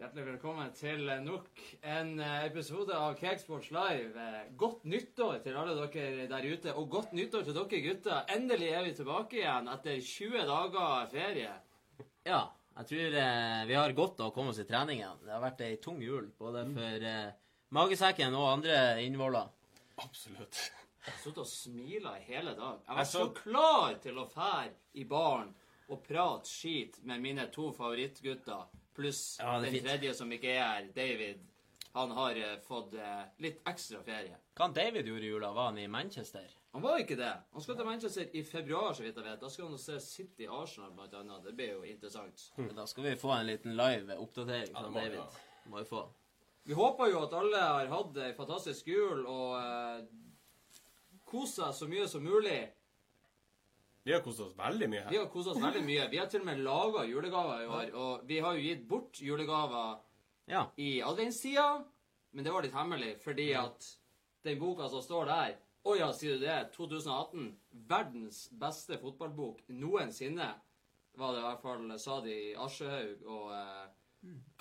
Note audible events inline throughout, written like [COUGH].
Hjertelig velkommen til nok en eh, episode av Cakesports Live. Eh, Godt nyttår til alle dere der ute, og godt nyttår til dere gutter. Endelig er vi tilbake igjen etter 20 dager ferie. Ja, jeg tror eh, vi har godt av å komme oss i trening igjen. Det har vært ei tung jul, både for eh, magesekken og andre innvoller. Absolutt. Jeg sittet og smila i hele dag. Jeg var så klar til å fære i baren og prate skit med mine to favorittgutter, pluss Ja, den fint. tredje som ikke er her, David. Han har eh, fått eh, litt ekstra ferie. Hva han David gjorde i jula? Var han i Manchester? Han var ikke det. Han skal til Manchester i februar, så vidt jeg vet. Da skal han se City Arsenal, blant annet. Det blir jo interessant. Men Da skal vi få en liten live oppdatering fra det må vi David. Må vi få. Vi håper jo at alle har hatt ei fantastisk jul og eh, kost oss så mye som mulig. Vi har kost oss veldig mye her. Vi har kost oss veldig mye. Vi har til og med laga julegaver i år. Og vi har jo gitt bort julegaver Ja. i adventstida, men det var litt hemmelig fordi at den boka som står der Å ja, sier du det? 2018. Verdens beste fotballbok noensinne. Var det i hvert fall, sa de i Aschehoug og eh,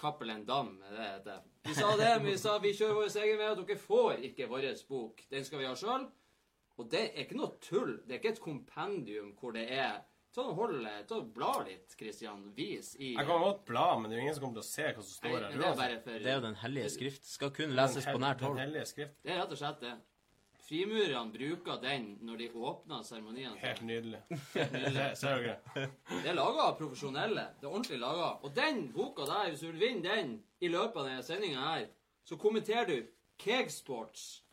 Cappelen Dam, er det det heter. Vi sa det, men vi sa vi kjører vår egen vei, og dere får ikke vår bok. Den skal vi ha sjøl. Og det er ikke noe tull. Det er ikke et kompendium hvor det er Ta og hold, ta og Bla litt, Christian. Vis i Jeg kan godt bla, men det er jo ingen som kommer til å se hva som står her. det er for Det er jo Den hellige skrift. Skal kun leses på nært Den hold. hellige skrift. Det er rett og slett det. Frimurerne bruker den når de åpner seremoniene. Helt nydelig. [LAUGHS] Se- Ser dere? Det er laga av profesjonelle. Det er ordentlig laga. Og den boka der, hvis du vil vinne den i løpet av denne sendinga her, så kommenterer du Cakesports.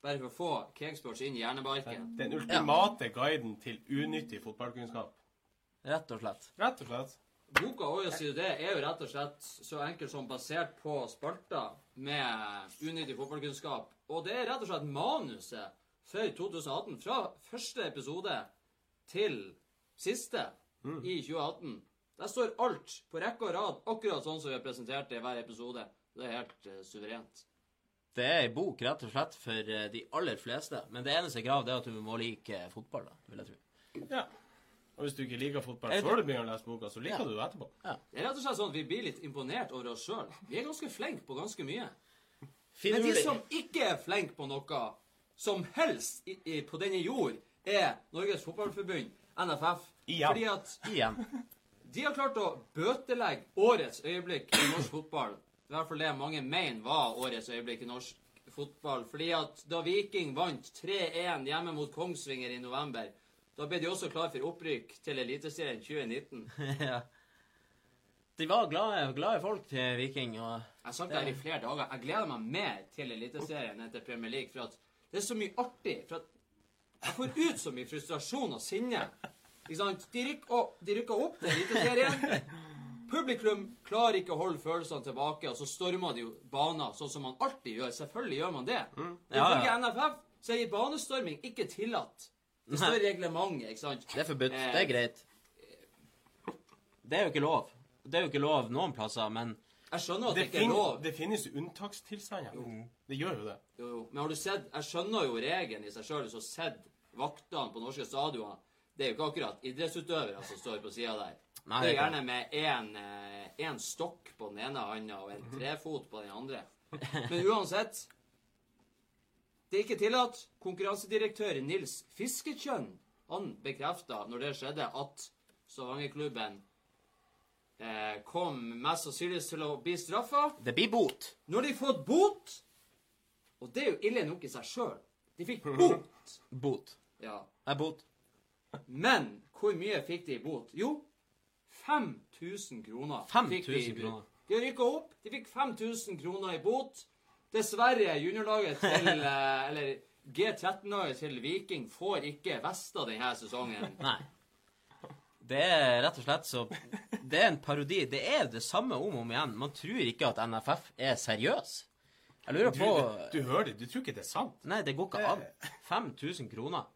Bare for å få Cakesports inn i hjernebarken. Den ultimate guiden til unyttig fotballkunnskap. Rett og slett. Rett og slett. Boka sier det er jo rett og slett så enkelt som basert på spalter med unyttig fotballkunnskap. Og det er rett og slett manuset for 2018. Fra første episode til siste i 2018. Der står alt på rekke og rad, akkurat sånn som vi har presentert det i hver episode. Det er helt uh, suverent. Det er ei bok rett og slett for eh, de aller fleste. Men det eneste kravet er at du må like fotball, da, vil jeg tro. Ja. Og hvis du ikke liker fotball før du begynner å lese boka, så liker Ja. du det etterpå. Det er rett og slett sånn at vi blir litt imponert over oss sjøl. Vi er ganske flinke på ganske mye. Men de som ikke er flinke på noe som helst i, i, på denne jord, er Norges Fotballforbund, NFF. Igjen. Fordi at Igjen. de har klart å bøtelegge årets øyeblikk i norsk fotball. Det er i hvert fall det mange mener var årets øyeblikk i norsk fotball. Fordi at da Viking vant 3-1 hjemme mot Kongsvinger i november, da ble de også klar for opprykk til Eliteserien 2019. [LAUGHS] ja. De var glade, glade folk til Viking. og... Jeg har sagt det her i flere dager. Jeg gleder meg mer til Eliteserien enn til Premier League. For at det er så mye artig. For at jeg får ut så mye frustrasjon og sinne. Ikke sant? De rykker, opp, de rykker opp til Eliteserien. [LAUGHS] Publikum klarer ikke å holde følelsene tilbake, og så stormer de jo baner, sånn som man alltid gjør. Selvfølgelig gjør man det. Mm. Ja, Ifølge ja. NFF så er banestorming ikke tillatt. Det står i reglementet, ikke sant? Det er forbudt. Eh, Det er greit. Det er jo ikke lov. Det er jo ikke lov noen plasser, men Jeg skjønner at det Det, ikke er lov. det finnes jo unntakstilstander. Det gjør jo det. Jo, jo. Men har du sett Jeg skjønner jo regelen i seg sjøl, hvis du har sett vaktene på norske stadioner. Det er jo ikke akkurat idrettsutøvere som står på sida der. Nei, det er er gjerne med én eh, en stokk på den ene handa og en trefot på den andre. Men uansett Det er ikke tillatt. Konkurransedirektør Nils Fisketjønn han bekrefta når det skjedde, at Stavanger-klubben eh, kom mest sannsynlig til å bli straffa. det blir bot. Når de fått bot Og det er jo ille nok i seg sjøl. De fikk bot. Bot. Ja. Det er bot. Men hvor mye fikk de i bot? Jo, 5000 kroner. 5 fikk de i 000 bot. kroner. De rykka opp. De fikk 5000 kroner i bot. Dessverre, juniorlaget til [LAUGHS] eh, Eller G13-laget til Viking får ikke vester denne sesongen. [LAUGHS] Nei. Det er rett og slett så Det er en parodi. Det er det samme om og om igjen. Man tror ikke at NFF er seriøs. Jeg lurer Du, på du hører det. Du tror ikke det er sant? Nei, det går ikke an. 5000 kroner.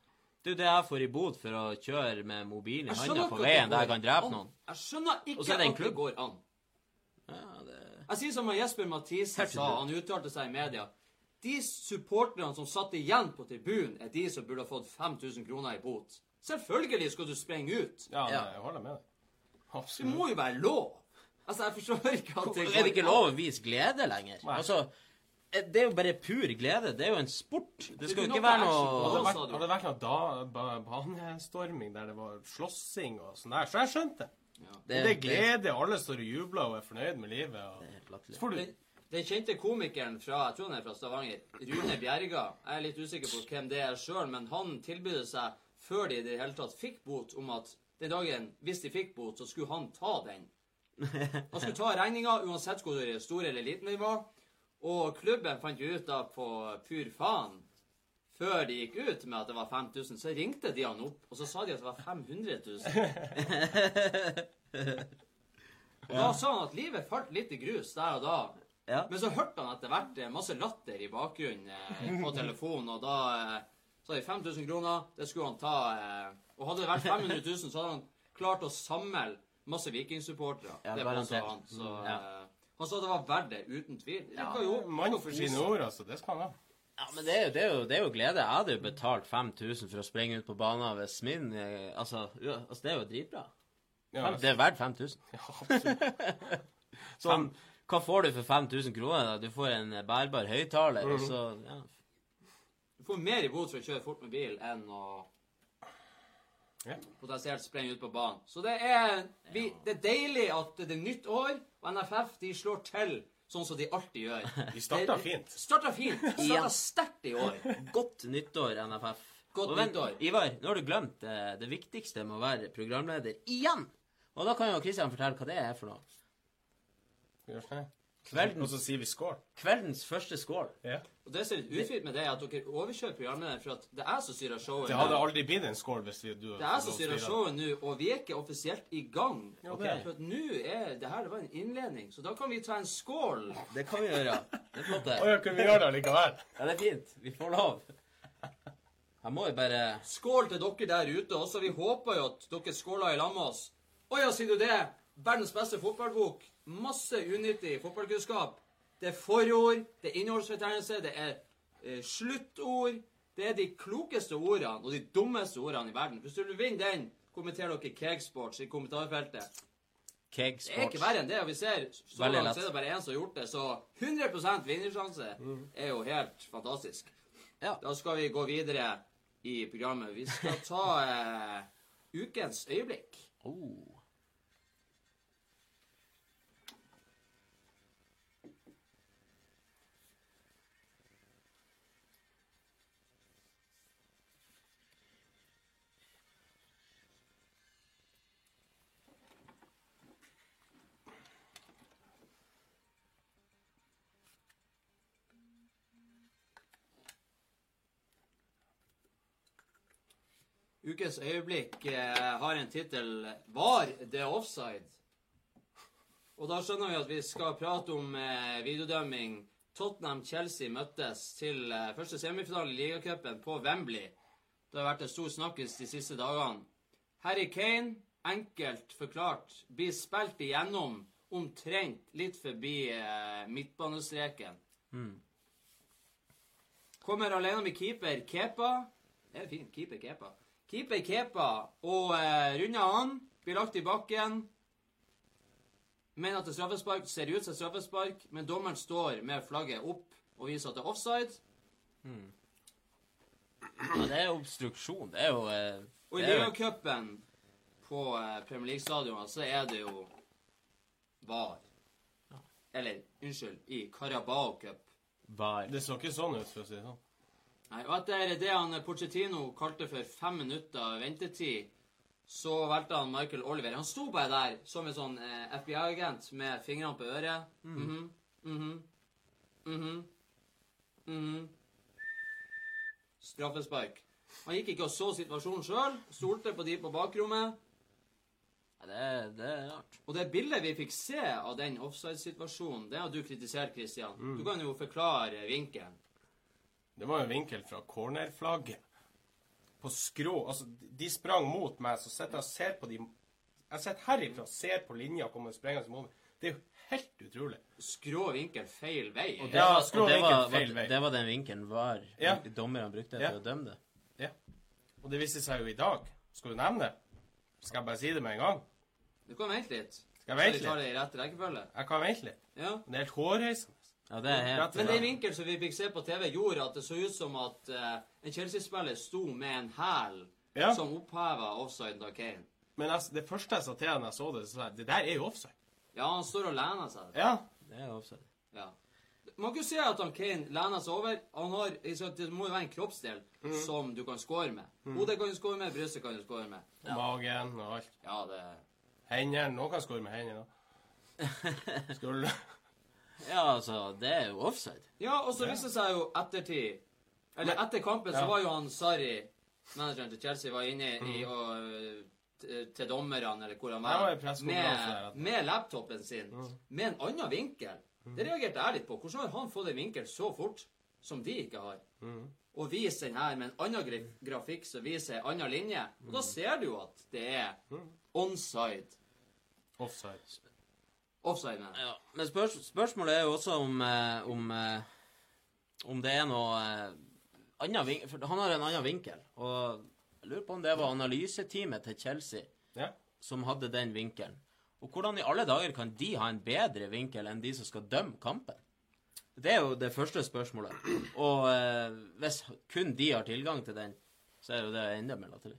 Er det jeg får i bot for å kjøre med mobilen i handa på veien der jeg kan drepe an. noen. Jeg skjønner ikke at det går an. Ja, det... Jeg sier som Jesper Mathisen sa, han uttalte seg i media. De supporterne som satt igjen på tribunen, er de som burde ha fått 5000 kroner i bot. Selvfølgelig skal du sprenge ut. Ja, Ja. nei, jeg holder med deg. Det må jo være lov. Altså, jeg forstår ikke at det Er det ikke lov å vise glede lenger? Nei. Altså, det er jo bare pur glede. Det er jo en sport. Det skal jo ikke ikke noe være. Hadde noe det vært, hadde det vært noe da, ba, banestorming der det var slåssing og sånn der, så jeg skjønte det. Det, er glede, alle står og jubler og er fornøyd med livet. Og... det er. Så får du den kjente komikeren fra jeg tror han er fra Stavanger, Rune Bjerga Jeg er litt usikker på hvem det er sjøl, men han tilbød seg før de i det hele tatt fikk bot, om at den dagen, hvis de fikk bot, så skulle han ta den. Han skulle ta regninga uansett hvor stor eller liten den var. Og klubben fant jo ut da på pur faen før de gikk ut med at det var 5000, så ringte de han opp, og så sa de at det var 500 000. Og da sa han at livet falt litt i grus der og da. Ja. Men så hørte han etter hvert eh, masse latter i bakgrunnen eh, på telefonen, og da eh, sa de 5000 kroner, det skulle han ta. Eh, og hadde det vært 500 000, så hadde han klart å samle masse vikingsupportere. Ja, det var påstod han. Så Ja. Han sa det var verdt det, uten tvil. Jo Mann for sine ord, altså. Det skal han ha. Ja, men det er, jo, det, er jo, det er jo glede. Jeg hadde jo betalt 5000 for å springe ut på banen hvis min eh, altså, ja, altså, det er jo dritbra. Ja, Det er verdt 5000. ja, absolutt. [LAUGHS] Hva får du for 5000 kroner? da? Du får en bærbar høyttaler, og Mhm. så ja. Du får mer i bot for å kjøre fort med bil enn å Ja. potensielt sprenge ut på banen. Så det er, vi, det er deilig at det er nytt år, og NFF de slår til sånn som de alltid gjør. [LAUGHS] De starta fint. Starta fint. [LAUGHS] Starta sterkt i år. Godt nyttår, NFF. Godt Og vent, nyttår. Ivar, nå har du glemt det, det viktigste med å være programleder igjen. Og da kan jo Kristian fortelle hva det er for noe. Gjør sånn. Kvelden. Og så sier vi skål. Kveldens første skål. Ja. Og det som er litt ufint med det, er at dere overkjører programlederen, for at det er så som styrer showet. Det hadde aldri blitt en skål hvis vi, du Det er så som styrer showet nå, og vi er ikke offisielt i gang. Ja, Ok. er. For at nå er det her det var en innledning, så da kan vi ta en skål. Det kan vi gjøre. Det er flott, Å det. ja, kunne vi gjøre det likevel? Ja, det er fint. Vi får lov. Jeg må jo bare Skål til dere der ute også. Vi håper jo at dere skåler i lag med oss. Å ja, sier du det? Verdens beste fotballbok. Masse unyttig fotballkunnskap. Det er forord, det er innholdsfortegnelse, det er eh, sluttord. Det er de klokeste ordene og de dummeste ordene i verden. Hvis du vil vinne den, kommenter dere Cakesports i kommentarfeltet. Keg Det er ikke verre enn det. Og vi ser så langt er det bare én som har gjort det, så 100% mm. er jo helt fantastisk. Ja. Da skal vi gå videre i programmet. Vi skal ta eh, ukens øyeblikk. Oh. Ukens øyeblikk eh, har en tittel 'Var det offside?' Og da skjønner vi at vi skal prate om eh, videodømming. Tottenham-Chelsea møttes til eh, første semifinale i ligacupen på Wembley. Det har vært en stor snakkis de siste dagene. Harry Kane, enkelt forklart, blir spilt igjennom omtrent litt forbi eh, midtbanestreken. Kommer alene med keeper Kepa. Det er fint. Keeper Kepa. Keeper Kepa og eh, runder han. Blir lagt i bakken. Mener at det er straffespark. Ser ut som straffespark, men dommeren står med flagget opp og viser at det er offside. Ja, det er obstruksjon. Det er jo eh, Og i ligacupen på eh, Premier League-stadionet så er det jo VAR. Eller, unnskyld, i Carabao Cup. var Det så ikke sånn ut, for å si det sånn. Nei, og etter det han Pochettino kalte for fem minutter ventetid, så valgte han Michael Oliver. Han sto bare der som en sånn eh, FBI-agent med fingrene på øret. Mhm, mhm, mhm, mhm. Straffespark. Han gikk ikke og så situasjonen sjøl. Stolte på de på bakrommet. Ja, det, det er rart. Og det bildet vi fikk se av den offside-situasjonen, det har du kritisert, Christian. Du kan jo forklare vinkelen. Det var en vinkel fra cornerflagget. På skrå. Altså, de sprang mot meg, så sitter jeg og ser på de Jeg sitter herifra og ser på linja komme sprengende mot meg. Det er jo helt utrolig. Skrå vinkel feil vei. Og det, Ja, skrå og det, vinkel var, feil vei. det var den vinkelen var Ja. dommerne brukte Ja. til å dømme det. Ja. Og det viste seg jo i dag. Skal du nevne det? Skal jeg bare si det med en gang? Du kan vente litt. Skal jeg vente litt? det i rett rekkefølge. Jeg kan vente litt. Ja. Det er helt hårreisende. Ja, det er helt Men den vinkelen som vi fikk se på TV, gjorde at det så ut som at uh, en Chelsea-spiller sto med en hæl Ja. som oppheva offside av Kane. Men altså, det første jeg sa til henne da jeg så det, så sa jeg det der er jo offside. Ja, han står og lener seg. Ja. Det er offside. Ja. Man kan jo si at han Kane lener seg over. Han har, Det må jo være en kroppsdel som du kan score med. Hodet kan du score med, brystet kan du score med. Ja. magen og alt. Ja, det Hendene. Noen kan skåre med hendene. da. [LAUGHS] Ja, altså, det er jo offside. Ja, og så viste det seg jo ettertid Eller etter kampen så var jo han Sarri, manageren til Chelsea, var inne i og øh, til dommerne, eller hvor han Mm. Var, med, med laptopen sin, Mm. med en annen vinkel. Det reagerte jeg litt på. Hvordan har han fått en vinkel så fort som de ikke har? Mm. Og viser den her med en annen grafikk som viser en annen linje. Og da ser du jo at det er Mm. onside. offside. Offside, mener. Ja, men spørs spørsmålet er jo også om eh, om, eh, om det er noe eh, annen vin For han har en annen vinkel. Og jeg lurer på om det var analyseteamet til Chelsea Ja. som hadde den vinkelen. Og hvordan i alle dager kan de ha en bedre vinkel enn de som skal dømme kampen? Det er jo det første spørsmålet. Og eh, hvis kun de har tilgang til den, så er jo det enda mer latterlig.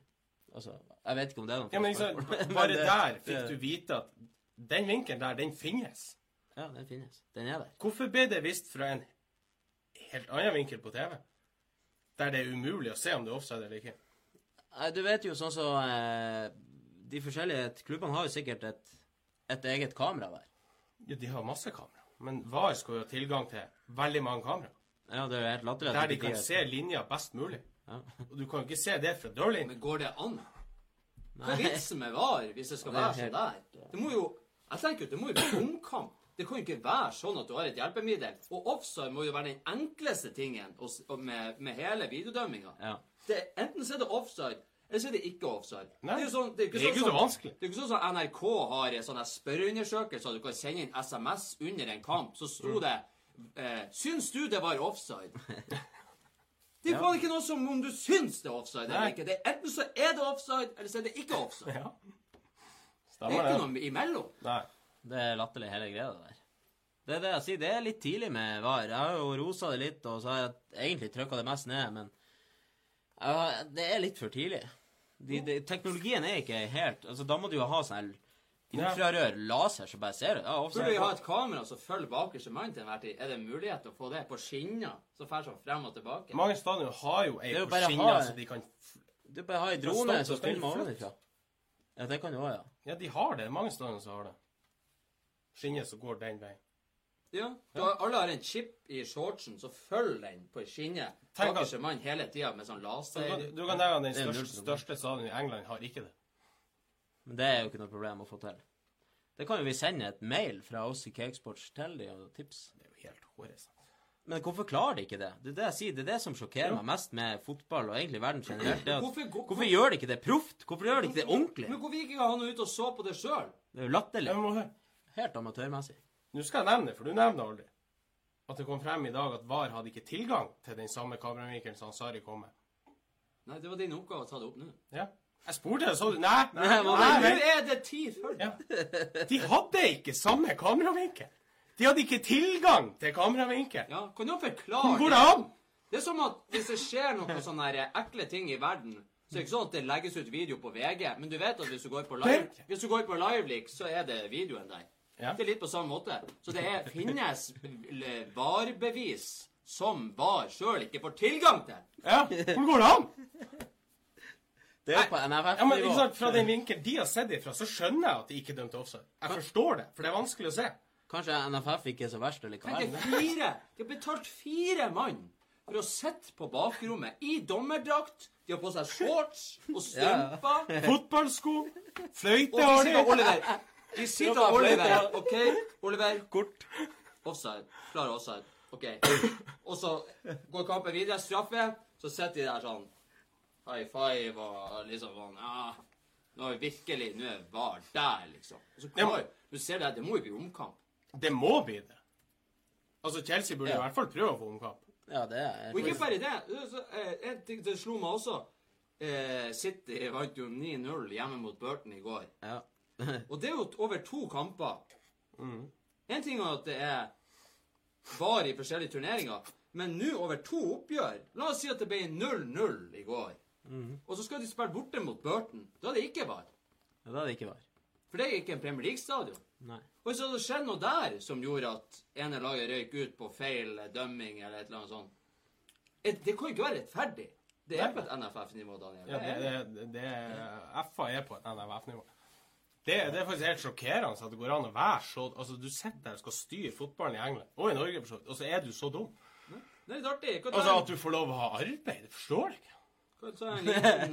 Altså, jeg vet ikke om det er noe ja, men ikke sant, [LAUGHS] Bare det- der fikk det- du vite at den vinkelen der, den finnes. Ja, den finnes. Den er der. Hvorfor ble det vist fra en helt annen vinkel på TV? Der det er umulig å se om det er offside eller ikke. Nei, Du vet jo sånn så eh, De forskjellige klubbene har jo sikkert et, et eget kamera hver. Ja, de har masse kamera. Men VAR skal jo ha tilgang til veldig mange kamera. Ja, det er jo helt latterlig. Der de kan se linja best mulig. Ja. Og du kan jo ikke se det fra dørlinja. Men går det an? Hva er vitsen med VAR hvis det skal Det være sånn der? Det må jo Jeg tenker jo, det må jo være omkamp. Det kan jo ikke være sånn at du har et hjelpemiddel. Og offside må jo være den enkleste tingen med, med hele videodømminga. Ja. Enten så er det offside, eller så er det ikke offside. Nei, det er jo sånn, det er det er ikke sånn, så vanskelig. Det er ikke sånn som NRK har en sånn spørreundersøkelse, og du kan sende inn SMS under en kamp. Så Mm. det eh, 'Syns du det var offside?' [LAUGHS] Det er faen ikke noe som om du syns det er offside eller ikke. Det er Enten så er det offside, eller så er det ikke offside. Ja. Det er ikke noe imellom. Nei. Det er latterlig, hele greia der. Det er det jeg sier. Det er litt tidlig med VAR. Jeg har jo rosa det litt, og så har jeg egentlig trykka det mest ned, men uh, det er litt for tidlig. De, de, teknologien er ikke helt Altså, Da må du jo ha sånn her infrarør, laser, som bare ser det. Ja, Burde vi ha et kamera som følger bakerste mann til enhver tid? Er det mulighet til å få det på skinner, Som fer sånn frem og tilbake? Mange stadioner har jo ei på skinner, ha- så de kan Du bare har ei drone som du ovenfra. Ja, det kan det være, ja. Ja, de har det. Mange steder som har det. Skinnet som går den veien. Ja. Da alle har en chip i shortsen, så følger den på skinnet Tenk at- man hele tida med sånn laser du, du kan nevne den største, største stadion i England har ikke det. Men det er jo ikke noe problem å få til. Det kan jo vi sende et mail fra oss i Cakesports til de og tips. Det er jo helt hårreisende. Men hvorfor klarer de ikke det? Det er det jeg sier, det er det som sjokkerer meg mest med fotball og egentlig verden generelt. Det er at, Hvorfor hvor, hvorfor gjør de ikke det proft? Hvorfor gjør de ikke det ordentlig? Men hvorfor ikke han ut og så på det sjøl? Det er jo latterlig. Må. Helt amatørmessig. Nå skal jeg nevne det, for du nevner aldri at det kom frem i dag at VAR hadde ikke tilgang til den samme kameravinkelen som Sari kom med. Nei, det var din oppgave å ta det opp nå. Ja. Jeg spurte så du Nei, nei, Nei, nei, Nå er det tid før. Ja. De hadde ikke samme kameravinkel. De hadde ikke tilgang til kameravinkel. Ja, kan du Hvordan forklare går det an? Det er som at hvis det skjer noen [LAUGHS] sånne ekle ting i verden, så er det ikke sånn at det legges ut video på VG, men du vet at hvis du går på live, hvis du går på liveleak, så er det videoen der. Ja. Det er litt på samme måte. Så det er, finnes VAR-bevis som VAR sjøl ikke får tilgang til. Ja, hvordan går det an? Det er på Ja, men NFF-nivå. ikke sant, Fra den vinkelen de har sett ifra, så skjønner jeg at de ikke dømte offside. Jeg forstår det, for det er vanskelig å se. Kanskje NFF ikke er så verst likevel. Tenk fire De har betalt fire mann for å sitte på bakrommet i dommerdrakt. De har på seg shorts og strømper. Fotballsko, fløyte har de. Oliver De sitter og Oliver OK, Oliver. Kort. Offside. Klar offside. OK. Og så går kampen videre. Straffe. Så sitter de der sånn high five og liksom sånn Ja, nå er virkelig Nå er VAR der, liksom. Og så klar, Du ser det, det må jo bli omkamp. Det må bli det. Altså, Chelsea burde Ja. i hvert fall prøve å få omkamp. Ja, det er Og ikke bare det. Eh, en ting det slo meg også. Eh, City vant jo 9-0 hjemme mot Burton i går. Ja. [LAUGHS] Og det er jo over to kamper. Mm. En ting er at det er var i forskjellige turneringer, men nå over to oppgjør La oss si at det ble 0-0 i går. Mm. Og så skal de spille borte mot Burton. Da er det ikke var. Ja, da er det ikke var. For det er ikke en Premier League-stadion. Nei. Og så hadde det skjedd noe der som gjorde at ene laget røyk ut på feil dømming eller et eller annet sånt. Et- Det kan jo ikke være rettferdig. Det er på et NFF-nivå, Daniel. Ja, det, det, det er, FA er på et NFF-nivå. Det, det er faktisk helt sjokkerende at det går an å være så Altså, du sitter der og skal styre fotballen i England, og i Norge, for så vidt, og så er du så dum. Det er artig. Kan Altså, at du får lov å ha arbeid, det forstår jeg ikke.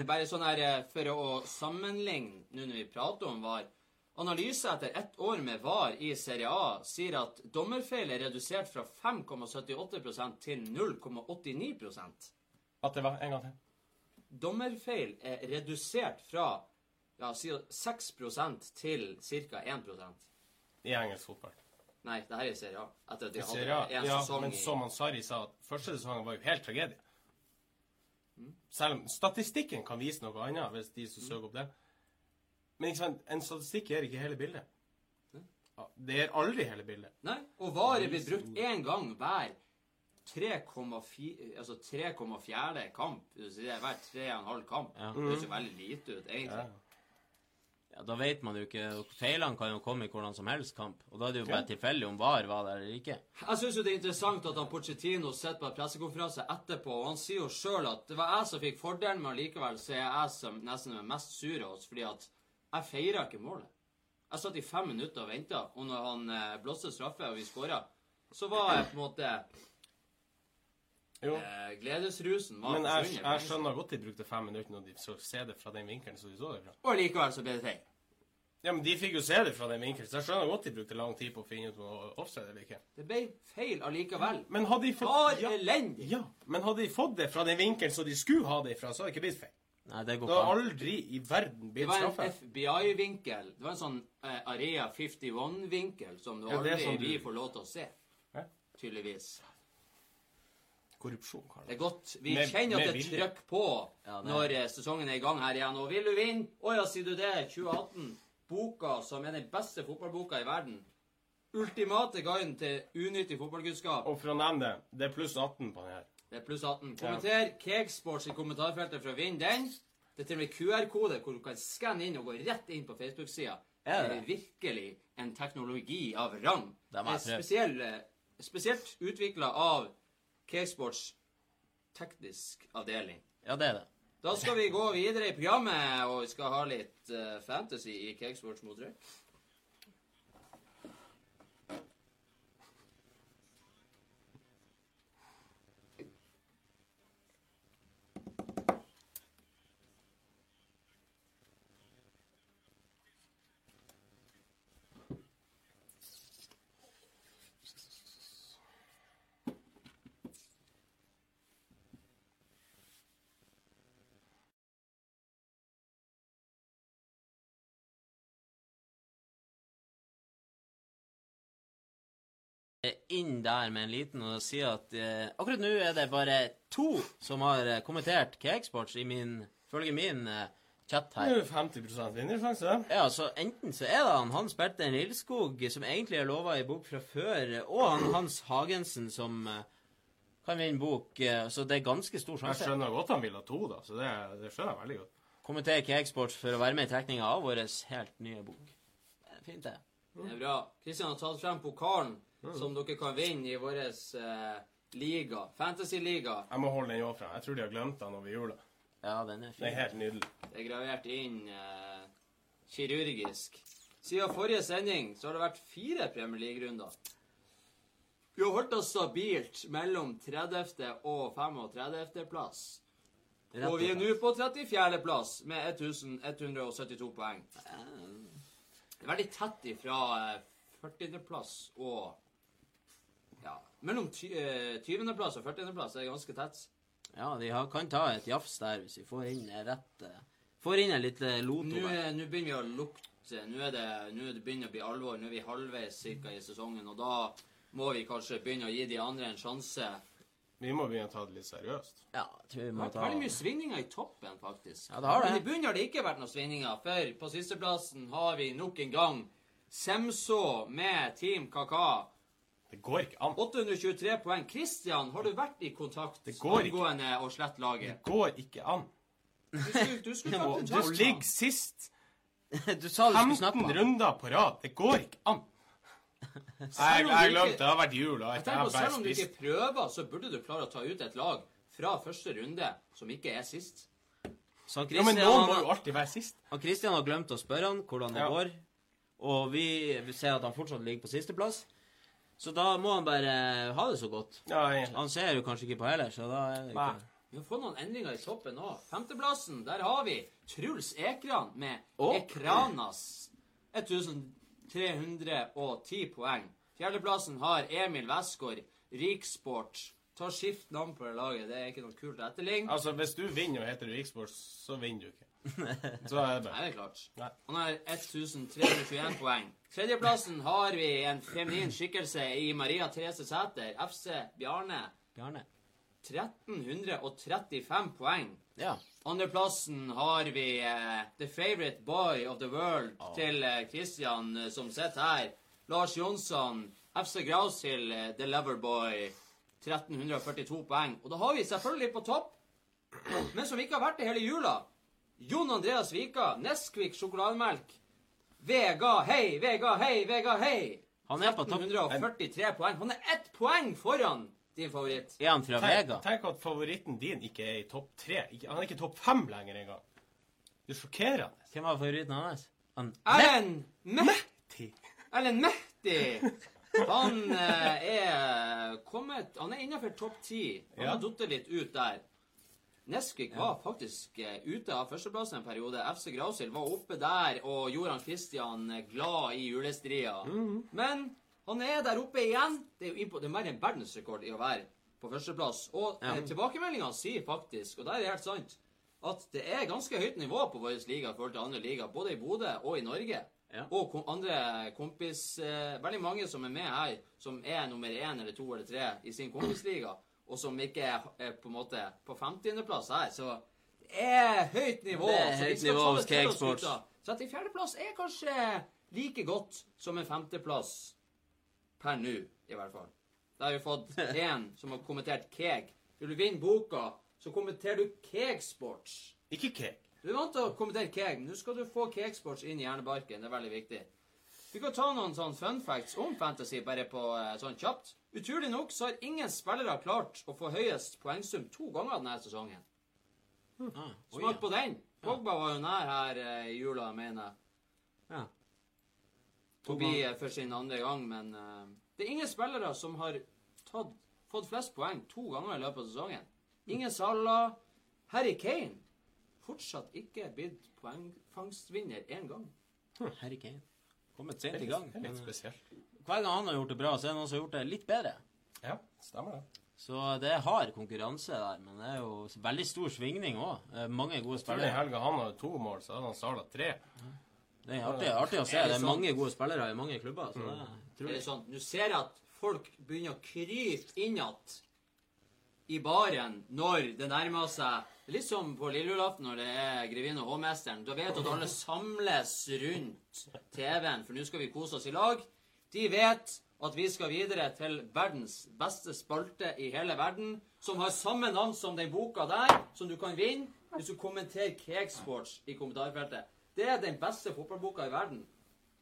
bare sånn her eh, for å sammenligne nå når vi prater om VAR. Analyse etter ett år med VAR i Serie A sier at dommerfeil er redusert fra 5,78% til 0,89% At det var en gang til. Dommerfeil er redusert fra ja, 6% til ca. 1% I engelsk fotball. Nei, det her er Serie A. Etter at de I hadde en ja, sesong men i som Ansari sa, at første sesongen var jo helt tragedie. Selv om statistikken kan vise noe annet, hvis de som søker opp det. Men ikke sant, en statistikk er ikke hele bildet. Det er aldri hele bildet. Nei, og varer blir brukt én gang hver 3,4 Altså 3,4 kamp. Er hver 3,5 kamp. Ja. Det høres jo veldig lite ut, egentlig. Ja. Ja, Da vet man jo ikke Feilene kan jo komme i hvordan som helst kamp. Og da er det jo bare tilfeldig om VAR var der eller ikke. Jeg syns det er interessant at han Pochettino sitter på en pressekonferanse etterpå, og han sier jo sjøl at det var jeg som fikk fordelen, men likevel så er jeg som nesten er mest sur av oss, fordi at jeg feira ikke målet. Jeg satt i fem minutter og venta, og når han eh, blåste straffe og vi skåra, så var jeg på en måte Jo. eh, Gledesrusen var Men jeg, forsvunnet. jeg skjønner godt de brukte fem minutter når de så se det fra den vinkelen som de så det fra. Og likevel så ble det feil. Ja, men de fikk jo se det fra den vinkelen, så jeg skjønner godt de brukte lang tid på å finne ut om det var offside eller ikke. Det ble feil allikevel. Men hadde de Var fått ja, elendig. ja, men hadde de fått det fra den vinkelen som de skulle ha det fra, så hadde det ikke blitt feil. Nei, det går Det har aldri i verden Det var en. FBI-vinkel. Det var en sånn eh, Area 51-vinkel som du Ja, det aldri sånn du- vi får lov til å se. Hæ? Tydeligvis. Korrupsjon, Karl. Det er godt. Vi Med- kjenner at det er vilje. på Ja, det når eh, sesongen er i gang her igjen. Og vil du vinne? Å ja, sier du det? 2018. Boka som er den beste fotballboka i verden. Ultimate guiden til unyttig fotballkunnskap. Og for å nevne det, det er pluss 18 på den her. Det er pluss 18. Kommenter Cakesports i kommentarfeltet for å vinne den. Det er til og med QR-kode hvor du kan skanne inn og gå rett inn på Facebook-sida. Det Er virkelig en teknologi av rang. Det er. Spesiell, eh, spesielt utvikla av Cakesports teknisk avdeling. Ja, det er det. Da skal vi gå videre i programmet, og vi skal ha litt uh, fantasy i Cakesports mot røyk. Inn der med en liten og si at eh, akkurat nå er det bare to som har eh, kommentert Cakesports i min, følge min eh, chat Det er jo 50 vinnersjanse. Ja, så enten så er det han Hans Berten Lilleskog, som egentlig er lova i bok fra før, og han Hans Hagensen, som eh, kan vinne bok. eh, Så det er ganske stor sjanse. Jeg skjønner godt han vil ha to, da, så det, det skjønner jeg veldig godt. Kommenter Cakesports for å være med i trekninga av vår helt nye bok. Fint, det. Det er bra. Kristian har tatt frem pokalen som dere kan vinne i vår eh, liga. Fantasy-liga. Jeg må holde den åpen. Jeg tror de har glemt den over jula. Ja, den er Det er helt nydelig. Det er gravert inn eh, kirurgisk. Siden forrige sending så har det vært fire Premier League-runder. Vi har holdt oss stabilt mellom 30. og 35. plass. Rett Og vi er nå på 34. plass med 1172 poeng. Det veldig tett ifra eh, 40. plass og mellom eh, 20. plass og 40. plass er det ganske tett. Ja, de har, kan ta et jafs der hvis vi får inn eh, rett eh, Får inn en litt eh, loto Nå der. eh, nå begynner vi å lukte eh, nå er det, nå er det begynner å bli alvor. Nå er vi halvveis cirka i sesongen, og da må vi kanskje begynne å gi de andre en sjanse. Vi må begynne å ta det litt seriøst. Ja, tror vi Det må har vært ta veldig mye svingninger i toppen, faktisk. Ja, det har det. Men i bunnen har det ikke vært noen svingninger, for på sisteplassen har vi nok en gang Semso med Team Kaka. Det går ikke an. 823 poeng. Christian, har du vært i kontakt Det går ikke. angående å slette Det går ikke an. Du skulle, du skulle tatt å kontakt. ligge sist [LAUGHS] Du sa du skulle 15 snappe. runder på rad, det går ikke an. Jeg jeg glemte det. har vært jul, og Jeg jeg tenker har på, bare Selv om du ikke prøver, så burde du klare å ta ut et lag fra første runde som ikke er sist. Så han Ja, men nå noen må han, jo alltid være sist. han Christian har glemt å spørre han hvordan det Ja. går. Og vi, vi ser at han fortsatt ligger på sisteplass. Så da må han bare ha det så godt. Ja, egentlig. Han ser jo kanskje ikke på heller, så da er det Nei. ikke Vi har fått noen endringer i toppen òg. Femteplassen, der har vi Truls Ekran med oh. Ekranas 1310 poeng. Fjerdeplassen har Emil Westgård, Riksport. Ta skift navn på det laget, det er ikke noe kult å etterligne. Altså, hvis du vinner og heter Riksport, så vinner du ikke. [LAUGHS] Så er det bare Nei, det er klart. Nei. Han har 1321 poeng. Tredjeplassen har vi en feminin skikkelse i Maria Therese Sæter, FC Bjarne. Bjarne. 1335 poeng. Ja. Andreplassen har vi eh, The Favorite Boy of the World til eh, Christian eh, som sitter her. Lars Jonsson, FC Graushill, eh, The Loverboy. 1342 poeng. Og da har vi selvfølgelig på topp, men som ikke har vært det hele jula, Jon Andreas Vika, Nesquik sjokolademelk. Vega, hei, Vega, hei, Vega, hei. Han er på topp. 143 poeng. Han er ett poeng foran din favoritt. Er han fra Tenk, Vega? tenk at favoritten din ikke er i topp tre. Han er ikke topp fem lenger engang. Det er sjokkerende. Hvem var favoritten hans? Han Erlend Mehdi. Ti. Erlend Mehdi. Han eh, er kommet Han er innenfor topp ti. Han Ja. har datt litt ut der. Neskvik var faktisk eh, ute av førsteplassen en periode. FC Grausild var oppe der og gjorde han Christian eh, glad i julestria. Men han er der oppe igjen. Det er jo det er mer enn verdensrekord i å være på førsteplass. Og Ja. eh, tilbakemeldinga sier faktisk, og det er helt sant, at det er ganske høyt nivå på vår liga i forhold til andre liga, både i Bodø og i Norge. Ja. Og kom, andre kompis eh, Veldig mange som er med her, som er nummer én eller to eller tre i sin kompisliga, og som ikke er, er på en måte på 50.-plass her. Så det er høyt nivå. Det er høyt nivå hos Cakesports. gutta. Så at en fjerdeplass er kanskje like godt som en femteplass per nå, i hvert fall. Da har vi fått [LAUGHS] en som har kommentert Keg. Vil du vinne boka, så kommenterer du Kegsports. Ikke cake. Du er vant til å kommentere Keg. Nå skal du få Kegsports inn i hjernebarken. Det er veldig viktig. Vi kan ta noen sånn fun facts om Fantasy bare på eh, sånn kjapt. Utrolig nok så har ingen spillere klart å få høyest poengsum to ganger denne sesongen. ah, oi, Smak på den. Pogba var jo nær her eh, i jula, mener jeg. ja. Forbi eh, for sin andre gang, men eh, det er ingen spillere som har tatt, fått flest poeng to ganger i løpet av sesongen. Ingen Salah. Harry Kane fortsatt ikke blitt poengfangstvinner én gang. Harry Kane. Kommet sent i gang. litt, det er litt spesielt. hver gang han har gjort det bra, så er det noen som har gjort det litt bedre. Ja, stemmer det. Så det er hard konkurranse der, men det er jo veldig stor svingning òg. Mange gode spillere. I helga han hadde to mål, så hadde han Sala tre. Det er artig, artig å se. Er det Det er sånn? mange gode spillere i mange klubber. Så det er Er det sånn, du ser at folk begynner å krype inn igjen i baren når det nærmer seg Litt som på lille julaften når det er Grevinne og hovmesteren. Da vet du at alle samles rundt TV-en, for nå skal vi kose oss i lag. De vet at vi skal videre til verdens beste spalte i hele verden, som har samme navn som den boka der, som du kan vinne hvis du kommenterer Cakesports i kommentarfeltet. Det er den beste fotballboka i verden.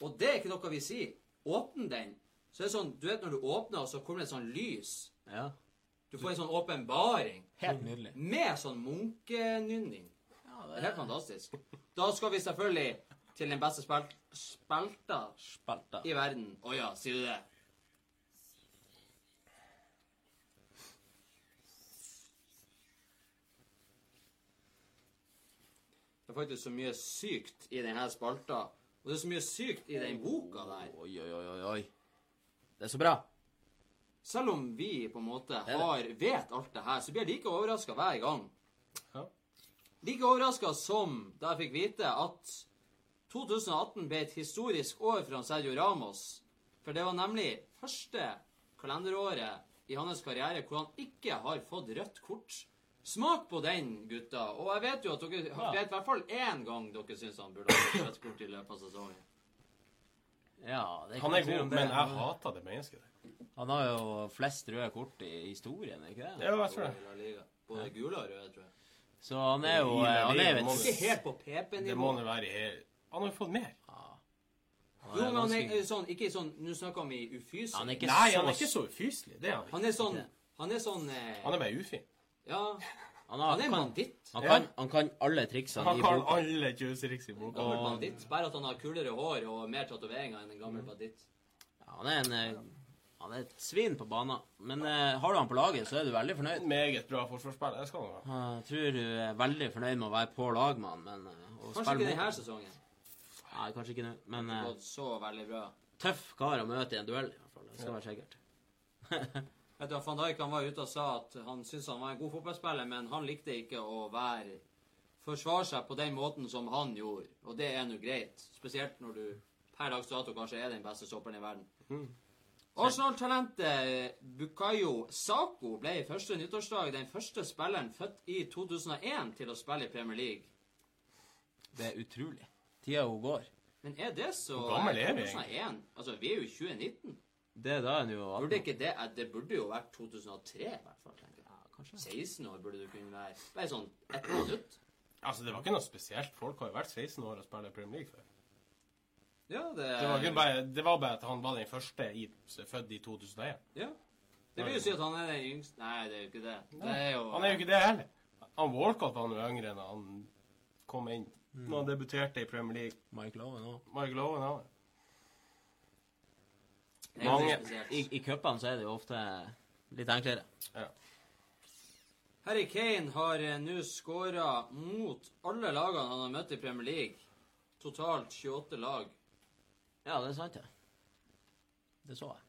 Og det er ikke noe vi sier. Åpne den. Så er sånn, du vet når du åpner, og så kommer det et sånn lys. Ja, Du får en sånn åpenbaring. Helt nydelig. Med sånn munkenynning. Ja, Det er helt fantastisk. Da skal vi selvfølgelig til den beste spel spelta spelta i verden. Å ja, sier du det? Det er faktisk så mye sykt i denne spalta. Og det er så mye sykt i den boka der. Oi, oi, oi, oi. Det er så bra. Selv om vi på en måte har, vet alt det her, så blir jeg like overraska hver gang. Ja. Like overraska som da jeg fikk vite at 2018 ble et historisk år for Sergio Ramos. For det var nemlig første kalenderåret i hans karriere hvor han ikke har fått rødt kort. Smak på den, gutta. Og jeg vet jo at dere Ja. vet i hvert fall én gang dere syns han burde ha fått rødt kort i løpet av sesongen. Ja, det er ikke Han er god, men jeg hater det mennesket der. Han har jo flest røde kort i historien, ikke det? Ja, jeg tror det. Både gule og røde, tror jeg. Så han er jo Han er jo Ikke helt på PP-nivå. Det må PP-nivå. være Han har jo fått mer. Han Jo, men han er eh, sånn Ikke sånn Nå snakker vi ufyselig. Han er ikke Nei, han er ikke så ufyselig. Det er han ikke. Han er sånn Han er sånn eh, Han er bare ufin. Ja, Han, har, han er banditt. han, kan, han kan alle triksene Han i kan alle tjuvtriks i boka. Gammel banditt. Bare at han har kulere hår og mer tatoveringer enn en gammel banditt. Ja, han er en eh, Han er et svin på banen. Men eh, har du han på laget, så er du veldig fornøyd. Meget bra forsvarsspill. Det skal han ha. Jeg tror du er veldig fornøyd med å være på lag med han, men eh, å Kanskje spille ikke mot- denne sesongen. Nei, kanskje ikke nå. Men Det har eh, gått så veldig bra. tøff kar å møte i en duell, i hvert fall. Det skal være sikkert. [LAUGHS] [LAUGHS] Vet du, Van Dijk han var ute og sa at han syntes han var en god fotballspiller, men han likte ikke å være forsvare seg på den måten som han gjorde. Og det er nå greit. Spesielt når du per dags dato kanskje er den beste stopperen i verden. Arsenal-talentet Bukayo Sako ble i første nyttårsdag den første spilleren født i 2001 til å spille i Premier League. Det er utrolig. Tida hun går. Men er det så Hvor gammel er vi 2001? Altså, vi er jo i 2019. Det er da en jo Burde ikke det eh, Det burde jo vært 2003, i hvert fall. tenker jeg. Ja, kanskje. 16 år burde du kunne være. Bare sånn ett minutt. Altså, det var ikke noe spesielt. Folk har jo vært 16 år og spiller Premier League før. Ja, det, Det var, bare, det var bare at han var den første i, født i 2001. Ja. Det vil jo si at han er den yngste Nei, det er jo ikke det. Det er jo Han er jo ikke det heller. Han Walcott var noe yngre da han kom inn. Når han debuterte i Premier League. Mike Lowen òg. Mike Lowen, jo mange- I, i cupene så er det jo ofte litt enklere. Harry Kane har eh, nå skåra mot alle lagene han har møtt i Premier League. Totalt 28 lag. Ja, det er sant, det. Det så jeg.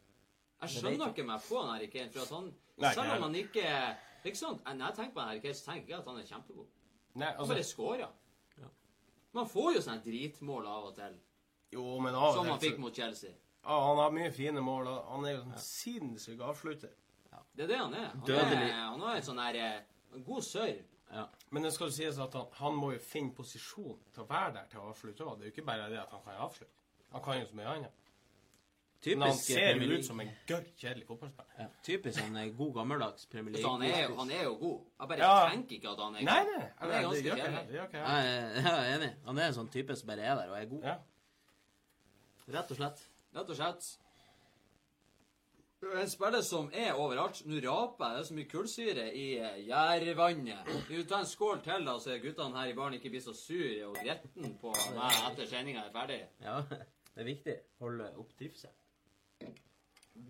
Jeg skjønner ikke meg på han Harry Kane. For at han, Nei, selv om han ikke ikke sant? Når jeg tenker på han Harry Kane, så tenker jeg ikke at han er kjempegod. Nei, Han bare scorer. Ja. Man får jo sånne dritmål av og til, Jo, men av som han fikk mot Chelsea. ja, Han har mye fine mål, og han er jo en sinnssyk avslutter. Det er det han er. Han, Dødelig. er, han har en sånn her eh, en god serve. Ja. Men det skal jo sies at han, han må jo finne posisjon til å være der til å avslutte òg. Det er jo ikke bare det at han kan avslutte. Han kan jo så mye annet. Men han ser jo ut som en gørr kjedelig fotballspiller. ja, Typisk han er god gammeldags Premier Så han League. er, han er jo god. Jeg bare Ja. tenker ikke at han er Nei, god. nei, Han er ganske det kjedelig. Det gjør ikke jeg. Jeg er, enig. Han er en sånn type som bare er der og er god. Ja. Rett og slett. Rett og slett. En spiller som er overalt. Nå raper jeg. Det er så mye kullsyre i eh, gjærvannet. Vi tar en skål til, da, så guttene her i baren ikke blir så sure og gretne på meg etter sendinga er ferdig. Ja, det er viktig. Holde opp trivsel.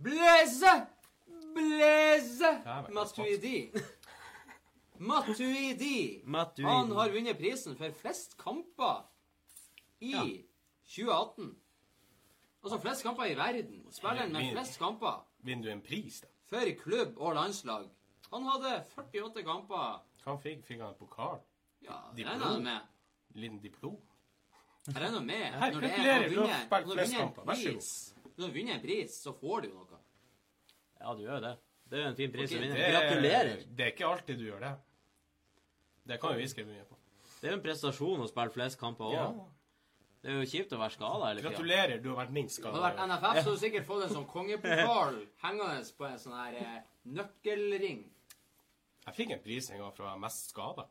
Blaze! Blaze! Matuidi. Matuidi. Matuidi. Han har vunnet prisen for flest kamper i Ja. 2018. Altså flest kamper i verden. Spilleren med flest kamper Vinner du en pris, da? for klubb og landslag. Han hadde 48 kamper. Hva fikk, fikk han en pokal? Ja, den Diplom. regner med. Liten diplom? Jeg regner med. Her, Når det er når du vinner en pris- Når du vinner en pris, så får du jo noe. Ja, du gjør jo det. Det er jo en fin pris å vinne. Er- Gratulerer. Det er ikke alltid du gjør det. Det kan jo vi skrive mye på. Det er jo en prestasjon å spille flest kamper òg. Ja. Det er jo kjipt å være skada hele tida. Gratulerer, du har vært minst Hadde det vært. NFF, så hadde du sikkert fått en sånn kongepokal hengende på en sånn her eh, nøkkelring. Jeg fikk en pris en gang for å være mest skada.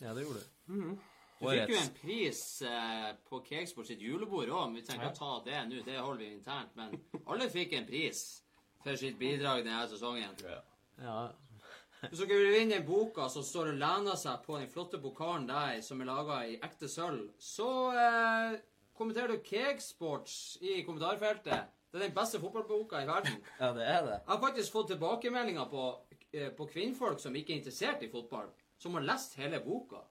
Ja, det gjorde du. Du fikk jo en pris eh, på Cakesport sitt julebord òg, men vi trenger ikke å ta det nå. Det holder vi internt. Men alle fikk en pris for sitt bidrag denne sesongen. Ja. Hvis dere vil vinne den boka som står og lener seg på den flotte pokalen der, som er laga i ekte sølv, så eh, kommenterer du Cakesports i kommentarfeltet. Det er den beste fotballboka i verden. [LAUGHS] ja, det er det. Jeg har faktisk fått tilbakemeldinger på, eh, på kvinnfolk som ikke er interessert i fotball, som har lest hele boka.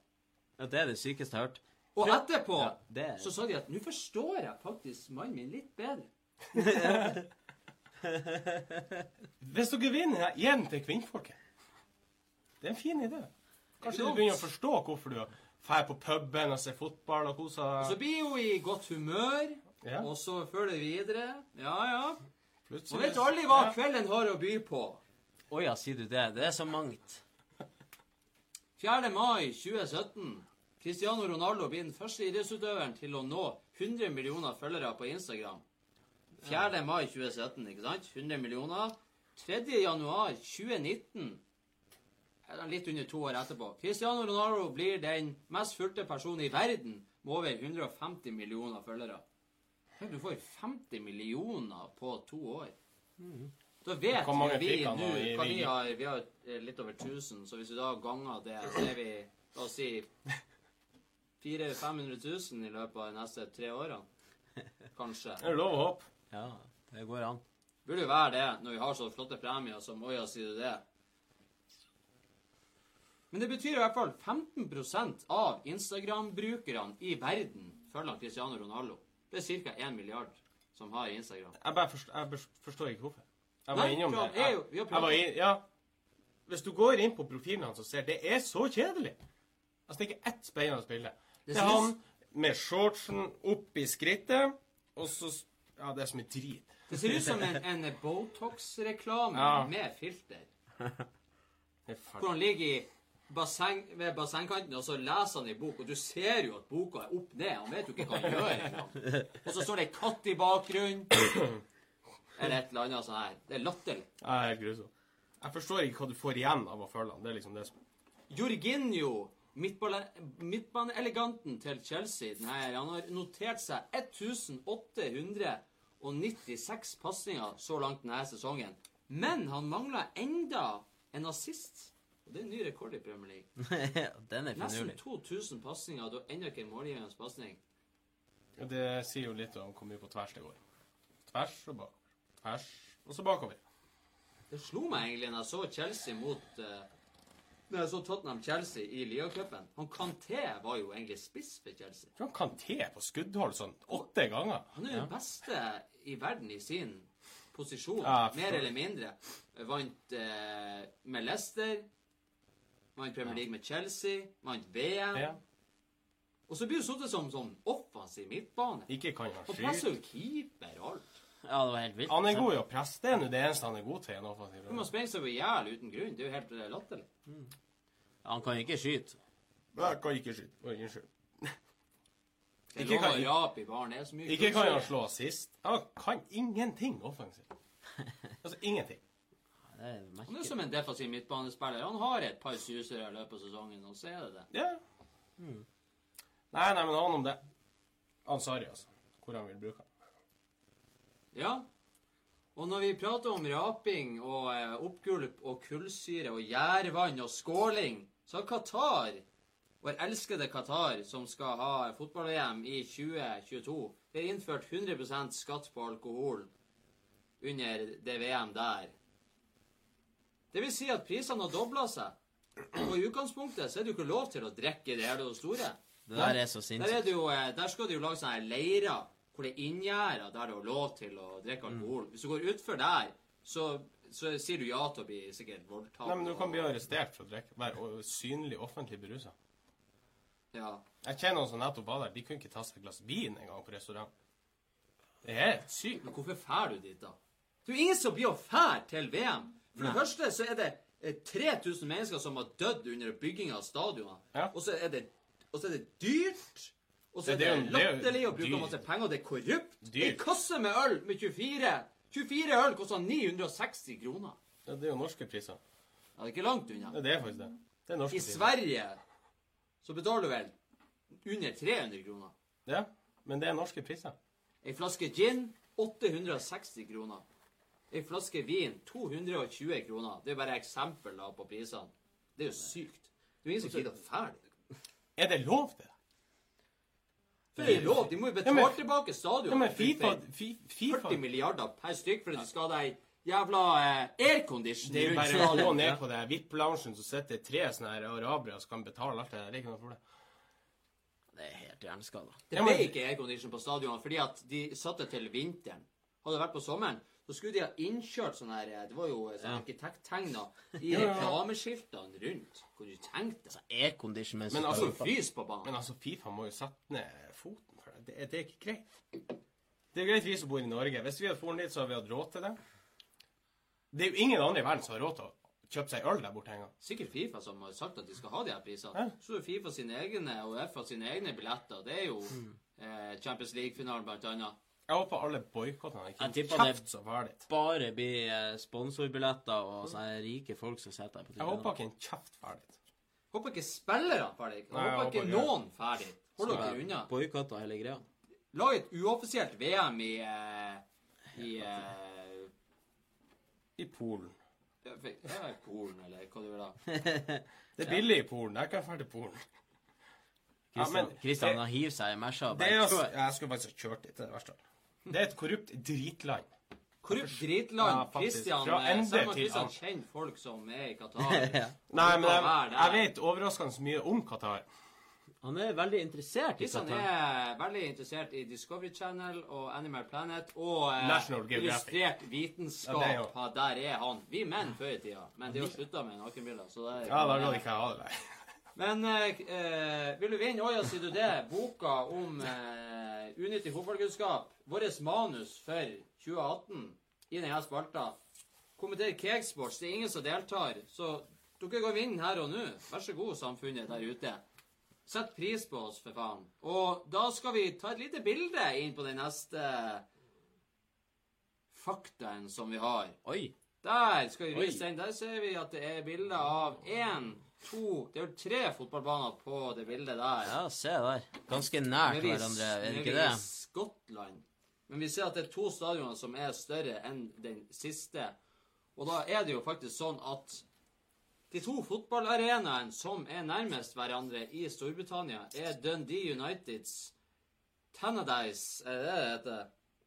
Ja, det er det sykeste jeg har hørt. Og etterpå Ja, det så sa de at nå forstår jeg faktisk mannen min litt bedre. [LAUGHS] Hvis dere vinner, gi den til kvinnfolket. Det er en fin idé. Kanskje du begynner å forstå hvorfor du Drar på puben og ser fotball og koser Så blir hun i godt humør, Ja. og så følger det videre. Ja, ja. Plutselig- Man vet aldri hva Ja. kvelden har å by på. Å ja, sier du det? Det er så mangt. 4. mai 2017. Cristiano Ronaldo blir den første idrettsutøveren til å nå 100 millioner følgere på Instagram. 4. mai 2017, ikke sant? 100 millioner. 3. januar 2019, eller litt under to år etterpå, Cristiano Ronaldo blir den mest fulgte personen i verden med over 150 millioner følgere. Du får 50 millioner på to år. Da vet vi nå hva vi har. Vi har eh, litt over 1000, så hvis vi da ganger det, så er vi La oss si 400 500 000 i løpet av de neste tre årene. Kanskje. Det er lov å håpe. Ja, det går an. Burde jo være det når vi har så flotte premier som Oja sier det. Men det betyr i hvert fall 15% av Instagram-brukerne i verden følger Cristiano Ronaldo. Det er ca. 1 milliard som har Instagram. Jeg bare forstår, jeg forstår ikke hvorfor. Jeg var innom det. Jeg, jeg var inn, ja. Hvis du går inn på profilen hans og ser Det er så kjedelig. Altså, det er ikke ett spennende bilde. Det er han med shortsen opp i skrittet, og så Ja, det er så mye drit. Det ser ut som en, en Botox-reklame Ja. med filter. [LAUGHS] Er Hvor han ligger i basseng, ved bassengkanten, og så leser han i bok, og du ser jo at boka er opp ned. Han vet jo ikke hva han gjør engang. [LAUGHS] Og så står det ei katt i bakgrunnen. Eller et eller annet sånt her. Det er latterlig. Ja, helt grusomt. Jeg forstår ikke hva du får igjen av å følge han. Det er liksom det som Jorginho, midtbaneeleganten til Chelsea, den her, han har notert seg 1896 pasninger så langt denne sesongen. Men han mangler enda en assist. Og det er en ny rekord i Premier League. [LAUGHS] Den er Nesten 2000 pasninger, og du har ennå ikke en målgivende pasning. Ja, Det sier jo litt om hvor mye på tvers det går. Tvers og bakover. Tvers og så bakover. Det slo meg egentlig når jeg så Chelsea mot uh, Når jeg så Tottenham-Chelsea i ligacupen. Han Kanté var jo egentlig spiss for Chelsea. Tror han kan te på skuddhold sånn åtte ganger. Han er jo den beste i verden i sin posisjon, Ja, mer eller mindre. Vant eh, med Leicester, vant Premier League med Chelsea, vant VM. Ja. Og så blir du sittet som sånn offensiv midtbane. Ikke kan han Og presser jo keeper og alt. Ja, det var helt vilt. Han er god i å presse. Det er nå det eneste han er god til. i Du må sprenge seg over hjel uten grunn. Det er jo helt eh, latterlig. Han kan ikke skyte. Jeg kan ikke skyte. Oi, Unnskyld. [LAUGHS] Det Ikke kan- i Ikke kan han slå assist. Han kan ingenting offensivt. [LAUGHS] Altså ingenting. Det er Han er som en defensiv midtbanespiller. Han har et par susere i løpet av sesongen, og så er det det. Ja. Nei, nei, men han om det. Ansari, altså. Hvor han vil bruke han. Ja. Og når vi prater om raping og eh, oppgulp og kullsyre og gjærvann og skåling, så har Qatar, vår elskede Qatar, som skal ha fotball-VM i 2022, det er innført 100% skatt på alkohol under det VM der. Det vil si at prisene har dobla seg. Og i utgangspunktet så er det jo ikke lov til å drikke det hele og store. Det der er så Der, er det jo, eh, der skal det jo lage sånne leirer hvor det er inngjerda der det er lov til å drikke alkohol. Hvis du går utfor der, så, så sier du ja til å bli sikkert voldtatt. Nei, men du kan bli arrestert for å drikke. Være synlig offentlig berusa. Ja. Jeg kjenner noen som nettopp var der. De kunne ikke ta seg et glass vin engang på restaurant. Det er helt sykt. Men hvorfor drar du dit, da? Det er jo ingen som blir å fære til VM. For det første så er det eh, 3000 mennesker som har dødd under bygginga av stadioner. Ja. Og så er det, og så er det dyrt. Og så Det- er det det er latterlig å bruke masse penger. Det er korrupt. Dyr. En kasse med øl med 24 24 øl koster 960 kroner. Ja, det er jo norske priser. Ja, det er ikke langt unna. Ja, det er faktisk det. Det er norske I priser. Sverige så betaler du vel under 300 kroner. Ja, men det er norske priser. Ei flaske gin 860 kroner. Ei flaske vin 220 kroner. Det er bare eksempel da på prisene. Det er jo sykt. Det er jo ingen som sier det ferdig. Er det lov det? For det er lov. De må jo betale Ja, men- tilbake stadion. Ja, men Fifa, FIFA 40 milliarder per stykk for at de skal ha ei jævla eh, aircondition Det er jo bare å gå ned på det VIP-loungen, så sitter det tre sånne her arabere som kan betale alt det der. Det er ikke noe for det. Det er helt hjerneskada. Det ble ikke aircondition på stadionene fordi at de satte til vinteren. Hadde det vært på sommeren, så skulle de ha innkjørt sånn her Det var jo sånn Ja. arkitekttegner i reklameskiltene rundt. Kunne du tenkt deg? Aircondition mens Men du altså. Frys på banen. Men altså, Fifa må jo sette ned foten for det. Det, det er ikke greit. Det er greit vi som bor i Norge. Hvis vi hadde dratt dit, så hadde vi hatt råd til det. Det er jo ingen andre i verden som har råd til å kjøpe seg øl der borte engang. Sikkert Fifa som har sagt at de skal ha de her prisene. Ja. Så er Fifa sine egne og Uefa sine egne billetter. Det er jo Mm. eh, Champions League-finalen, blant annet. Jeg håper alle boikotter Jeg ikke tipper det- så ferdig. Bare blir eh, sponsorbilletter og sånne rike folk som sitter der på Jeg håper ikke en kjeft ferdig. Håper ikke spillerne ferdig. Jeg Nei, jeg håper ikke håper ikke. noen ferdig. Hold dere unna. Boikotter hele greia. Lag et uoffisielt VM i eh, i eh, I Polen. ja, Polen, eller hva du vil ha. Det er billig i Polen. Jeg kan dra til Polen. Ja, Kristian ja, han hiver seg i mesja. Jeg skulle faktisk ha kjørt dit, det er det verste. Det er et korrupt dritland. Korrupt dritland. Ja. Christian, Fra eh, ende til Christian kjenner folk som er i Qatar. [LAUGHS] Ja. Nei, men jeg, jeg vet overraskende mye om Qatar. Han er veldig interessert i Christian Qatar. er veldig interessert i Discovery Channel og Animal Planet og eh, illustrert vitenskap. Ja, er der er han. Vi menn før i tida. Men det er jo slutta med nakenbilder. Så det er Ja, da kan ikke jeg ha det der. Men eh, eh, vil du vinne Oja, sier du det? Boka om eh, unyttig fotballkunnskap. Vårt manus for 2018 i denne spalta. Kommenter Cakesports. Det er ingen som deltar, så dere kan vinne her og nå. Vær så god, samfunnet der ute. Sett pris på oss, for faen. Og da skal vi ta et lite bilde inn på den neste faktaen som vi har. Oi. Der skal vi vise den. Der ser vi at det er bilder av én, to Det er jo tre fotballbaner på det bildet der. Ja, se der. Ganske nært Nede hverandre, er det ikke det? Skottland. Men vi ser at det er to stadioner som er større enn den siste. Og da er det jo faktisk sånn at de to fotballarenaene som er nærmest hverandre i Storbritannia, er Dundee Uniteds Tannadice Er det det heter?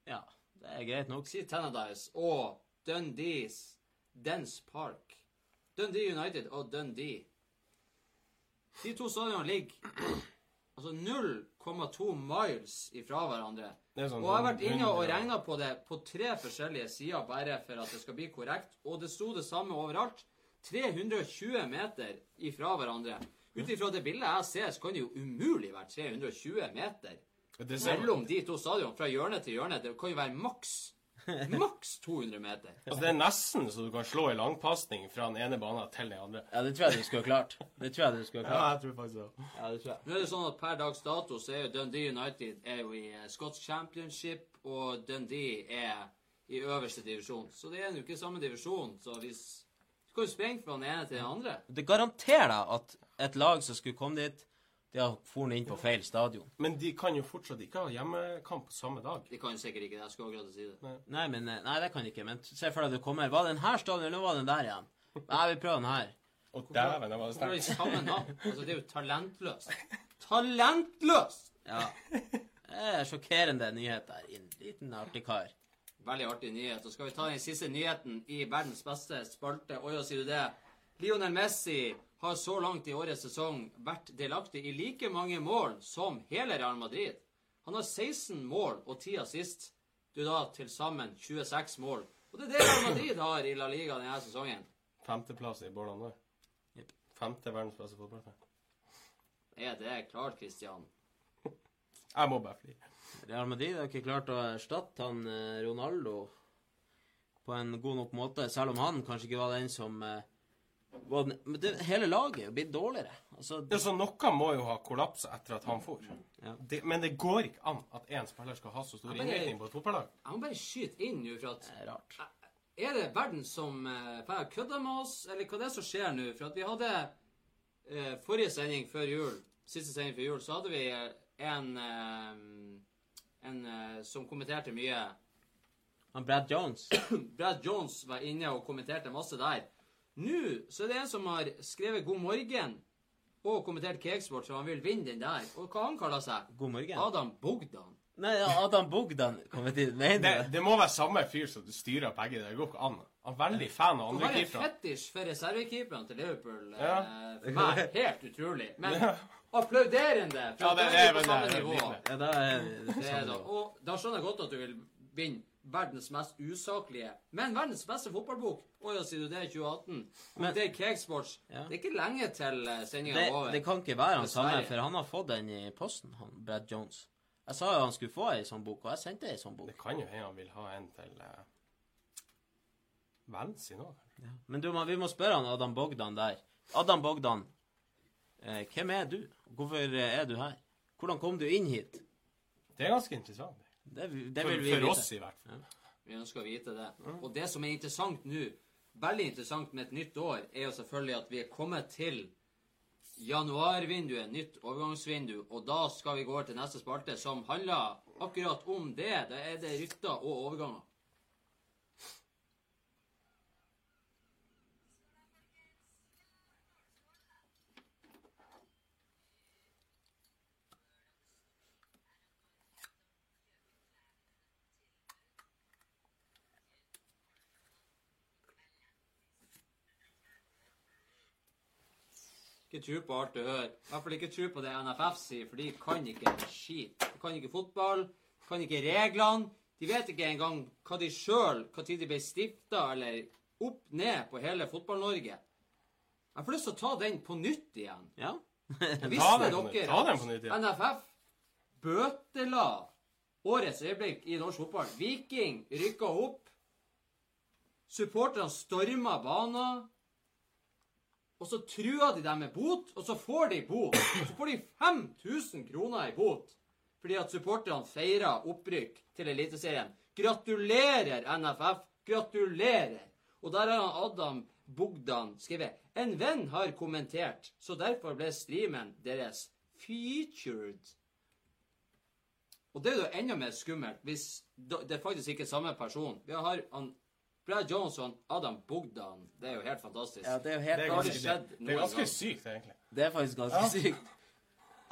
Ja, det er greit nok. Si Tannadice og Dundees Dens Park. Dundee United og Dundee. De to stadionene ligger altså 0,2 miles ifra hverandre. Er sånn Og jeg har vært inne og regna på det på tre forskjellige sider, bare for at det skal bli korrekt. Og det sto det samme overalt. 320 meter ifra hverandre. Ut ifra det bildet jeg ser, så kan det jo umulig være 320 meter mellom de to stadionene. Fra hjørne til hjørne. Det kan jo være maks [LAUGHS] maks 200 meter. altså, det er nesten så du kan slå i langpasning fra den ene banen til den andre. Ja, det tror jeg du skulle ha klart. Det tror jeg du skulle ha klart. jeg tror faktisk det. Ja, det tror jeg. Nå er det sånn at Per dags dato så er jo Dundee United er jo i eh, Scots Championship, og Dundee er i øverste divisjon. Så det er jo ikke samme divisjon. Så hvis Du kan jo sprenge fra den ene til den andre. Det garanterer deg at et lag som skulle komme dit, de har fornet inn på feil stadion. Men de kan jo fortsatt ikke ha hjemmekamp på samme dag. De kan sikkert ikke det. Jeg skulle akkurat si det. Nei, men, eh, nei, det kan de ikke. Men se for deg du kommer. Var det den her stadion, eller var det den der igjen? Nei, vi prøver den her. Og dæven, det var sterkt. samme navn? Altså, det er jo talentløst. Talentløst! Ja. Det er sjokkerende nyheter. En liten artig kar. Veldig artig nyhet. Så skal vi ta den siste nyheten i verdens beste spalte? Oi, sier du det? Lionel Messi har så langt i årets sesong vært delaktig i like mange mål som hele Real Madrid. Han har 16 mål og 10 assist. Du da til sammen 26 mål. Og det er det Real Madrid har i La Liga denne sesongen. Femteplass i Bård. Jep. Femte verdens beste fotballfan. Er det klart, Christian? Jeg må bare fly. Real Madrid har ikke klart å erstatte han eh, Ronaldo på en god nok måte, selv om han kanskje ikke var den som eh, den, Men det, hele laget er jo blitt dårligere. Altså, Ja, så noe må jo ha kollapsa etter at han for. Ja. Det, men det går ikke an at én spiller skal ha så stor innvirkning på et fotballag. Jeg må bare skyte inn nå, for at det er rart. Er det verden som eh, får kødda med oss, eller hva det er som skjer nå? For at vi hadde uh, forrige sending før jul, siste sending før jul, så hadde vi eh, en uh, en uh, som kommenterte mye. Han Brad Jones [CLEARS THROAT] Brad Jones var inne og kommenterte masse der. Nå så er det en som har skrevet 'God morgen' og kommentert Keksport, så han vil vinne den der. Og hva han kaller seg? God morgen. Adam Bogdan. Nei, Adam Bogdan kommer til Mener du Det, det? det må være samme fyr som styrer begge. Det går ikke an. Han er veldig fan av Du har en fetisj for reservekeeperne til Liverpool. Ja. Eh, for meg helt utrolig. Men applauderende fra Ja, det ja, er på samme det. nivå. Ja, da er det Det er da. Og da skjønner jeg godt at du vil vinne verdens mest usaklige, men verdens beste fotballbok. Å ja, sier du det 2018? Men- Kommentere Cakesports. Ja. Det er ikke lenge til eh, sendinga er over. det kan ikke være han samme, for han har fått den i posten, han Brad Jones. Jeg sa jo han skulle få ei sånn bok, og jeg sendte ei sånn bok. Det kan jo hende han vil ha en til uh, vennen sin òg. Men du, man, vi må spørre han Adam Bogdan der. Adam Bogdan, eh, hvem er du? Hvorfor er du her? Hvordan kom du inn hit? Det er ganske interessant. Det, det For, vil vi for vite. oss, i hvert fall. Vi ønsker å vite det. Og det som er interessant nå, veldig interessant med et nytt år, er jo selvfølgelig at vi er kommet til januarvinduet, nytt overgangsvindu, og da skal vi gå over til neste spalte, som handler akkurat om det. Da er det rykter og overganger. Ikke tro på alt du hører. I hvert fall ikke tro på det NFF sier, for de kan ikke skit. De kan ikke fotball, de kan ikke reglene. De vet ikke engang hva de sjøl Når de ble stifta, eller opp ned på hele Fotball-Norge. Jeg får lyst til å ta den på nytt igjen. Ja. Ta Visste dere Ta den på nytt, ja. at NFF bøtela årets øyeblikk i norsk fotball? Viking rykka opp. Supporterne storma banen. Og så truer de dem med bot, og så får de bot. Og så får de 5000 kroner i bot fordi at supporterne feira opprykk til Eliteserien. Gratulerer, NFF! Gratulerer! Og der har Adam Bogdan skrevet En venn har kommentert, så derfor ble streamen deres featured. Og det er jo enda mer skummelt hvis det er faktisk ikke er samme person. Vi har han Brad Johnson, Adam Bogdan. Det er jo helt fantastisk. ja, det er jo Det er ganske, det er ganske sykt, egentlig. Det er faktisk ganske sykt.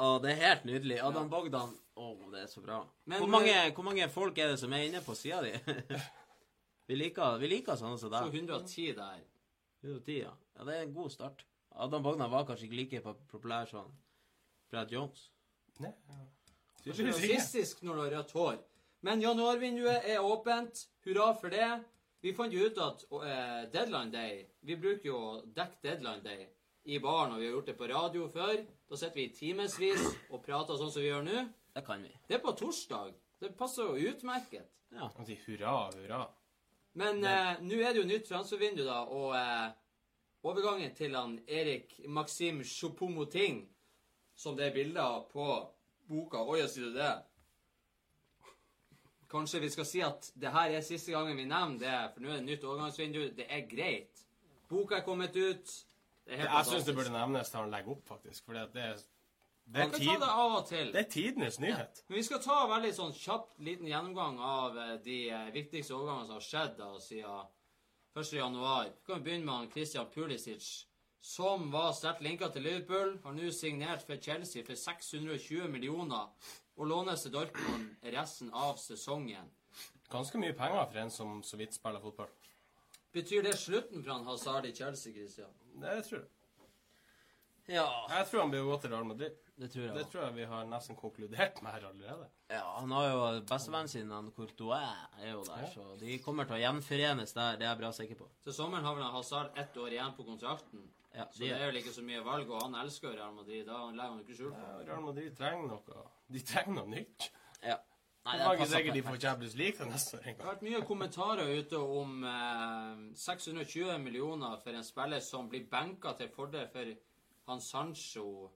Å, det er helt nydelig. Adam Bogdan Å, det er så bra. Men, hvor, mange, hvor mange folk er det som er inne på sida di? [LAUGHS] vi, liker, vi liker sånne som Så deg. 110 der. 110, ja. ja. Det er en god start. Adam Bogdan var kanskje ikke like populær som Brad Jones. Nei, ja. Det er rasistisk når du har rødt hår. Men januarvinduet er åpent. Hurra for det. Vi fant jo ut at uh, deadline day Vi bruker jo å dekke deadline day i baren, og vi har gjort det på radio før. Da sitter vi i timevis og prater sånn som vi gjør nå. Det kan vi. Det er på torsdag. Det passer jo utmerket. Ja. Og si hurra, hurra. Men eh, nå er det jo nytt transfervindu, da, og eh, overgangen til han Erik Maxim Chopomoting, som det er bilder på boka Oi, sier du det? Kanskje vi skal si at det her er siste gangen vi nevner det, for nå er det nytt overgangsvindu. Det er greit. Boka er kommet ut. Det er helt Jeg syns det burde nevnes til han legger opp, faktisk. For det er, det er, tid, det det er tidenes nyhet. Men vi skal ta en veldig sånn kjapt liten gjennomgang av eh, de eh, viktigste overgangene som har skjedd da siden 1. januar. Vi kan begynne med han Christian Pulisic, som var sterkt linka til Liverpool. Har nå signert for Chelsea for 620 millioner og lånes til Dortmund resten av sesongen. Ganske mye penger for en som så vidt spiller fotball. Betyr det slutten for han Hazard i Chelsea, Christian? Det tror jeg. ja. Jeg tror han blir å gå til Real Madrid. Det tror jeg. Det tror jeg vi har nesten konkludert med her allerede. Ja, han har jo bestevennen sin, han Courtois, er jo der, Ja. så de kommer til å gjenforenes der, det er jeg bra sikker på. Til sommeren har vel Hazard ett år igjen på kontrakten. Ja, Så de, det er vel ikke så mye valg, og han elsker Real Madrid. Da legger han ikke skjul på. Ja, Real Madrid trenger noe De trenger noe nytt. ja. Nei, Det er ikke sikkert de får Champions League til neste år Det har vært mye kommentarer ute om eh, 620 millioner for en spiller som blir benka til fordel for han Sancho.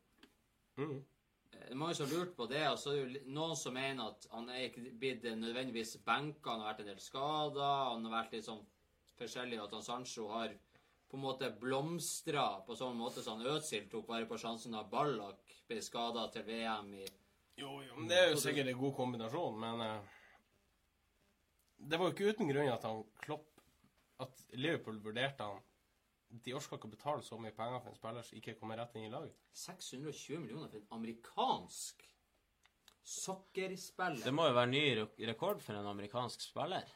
Mm. Eh, Det er mange som har lurt på det, og så er det jo noen som mener at han er ikke blitt nødvendigvis benka. Han har vært en del skada, han har vært litt sånn forskjellig, og at han Sancho har på en måte blomstra på sånn måte som han Øzil tok bare på sjansen da Ballack ble skada til VM i Jo, jo, men det er jo sikkert en god kombinasjon, men eh, Det var jo ikke uten grunn at han Klopp At Liverpool vurderte han De orka ikke å betale så mye penger for en spiller som ikke kommer rett inn i laget. 620 millioner for en amerikansk sokkerspiller. Det må jo være ny rekord for en amerikansk spiller.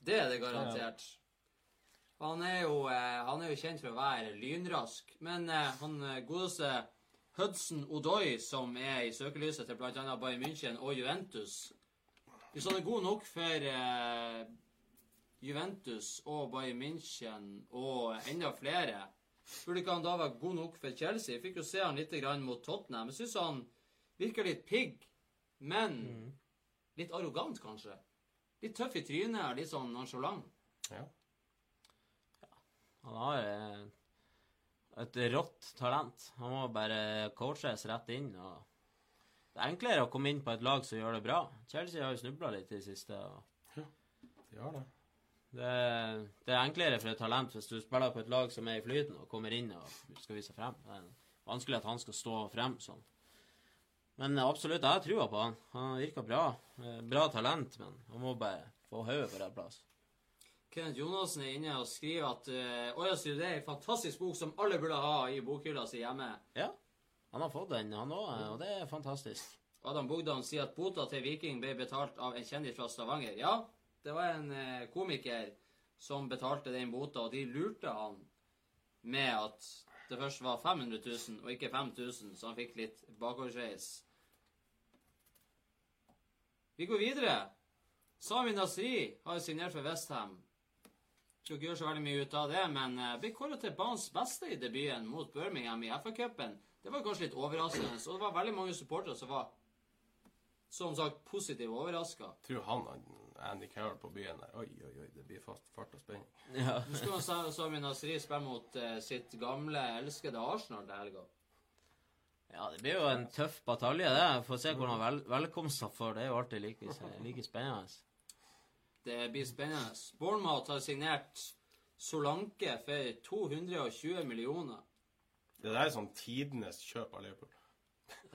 Det er det garantert. Han er jo, eh, han er jo kjent for å være lynrask, men eh, han eh, godeste Hudson Odoi, som er i søkelyset til bl.a. Bayern München og Juventus, Hvis han er god nok for eh, Juventus og Bayern München og enda flere, burde ikke han da være god nok for Chelsea? Jeg fikk jo se han litt mot Tottenham. Jeg syns han virker litt pigg, men litt arrogant, kanskje. Litt tøff i trynet litt sånn nonchalant. Ja. Han har eh, et rått talent. Han må bare coaches rett inn. og Det er enklere å komme inn på et lag som gjør det bra. Chelsea har jo snubla litt i det siste. og De har det. det, det er enklere for et talent hvis du spiller på et lag som er i flyten og kommer inn og skal vise frem. Det er vanskelig at han skal stå frem sånn. Men absolutt, jeg har trua på han. Han virker bra. Eh, Bra talent, men han må bare få hodet på rett plass. Kenneth Jonassen er inne og skriver at uh, Oya det er en fantastisk bok som alle burde ha i bokhylla si hjemme. Ja, han har fått den, han òg, og det er fantastisk. Adam Bogdan sier at bota til Viking ble betalt av en kjendis fra Stavanger. Ja, det var en uh, komiker som betalte den bota, og de lurte han med at det først var 500 000 og ikke 5000, så han fikk litt bakoversveis. Vi går videre. Sami Nasri har signert for Westham. Skal ikke gjør så veldig mye ut av det, men uh, ble kåret til banens beste i debuten mot Birmingham i FA-cupen. Det var kanskje litt overraskende, og det var veldig mange supportere som var som sagt positivt overraska. Tror han Andy Carroll på byen der Oi, oi, oi, det blir fast fart og spenning. Ja. Husker skal Sa- Sami Nasri spille mot eh, sitt gamle, elskede Arsenal til helga. ja, det blir jo en tøff batalje, det. Får se hvordan vel velkomsten får. Det er jo alltid like, like spennende. Det blir spennende. Bournemouth har signert Solanke for 220 millioner. Det der er sånn tidenes kjøp av Liverpool.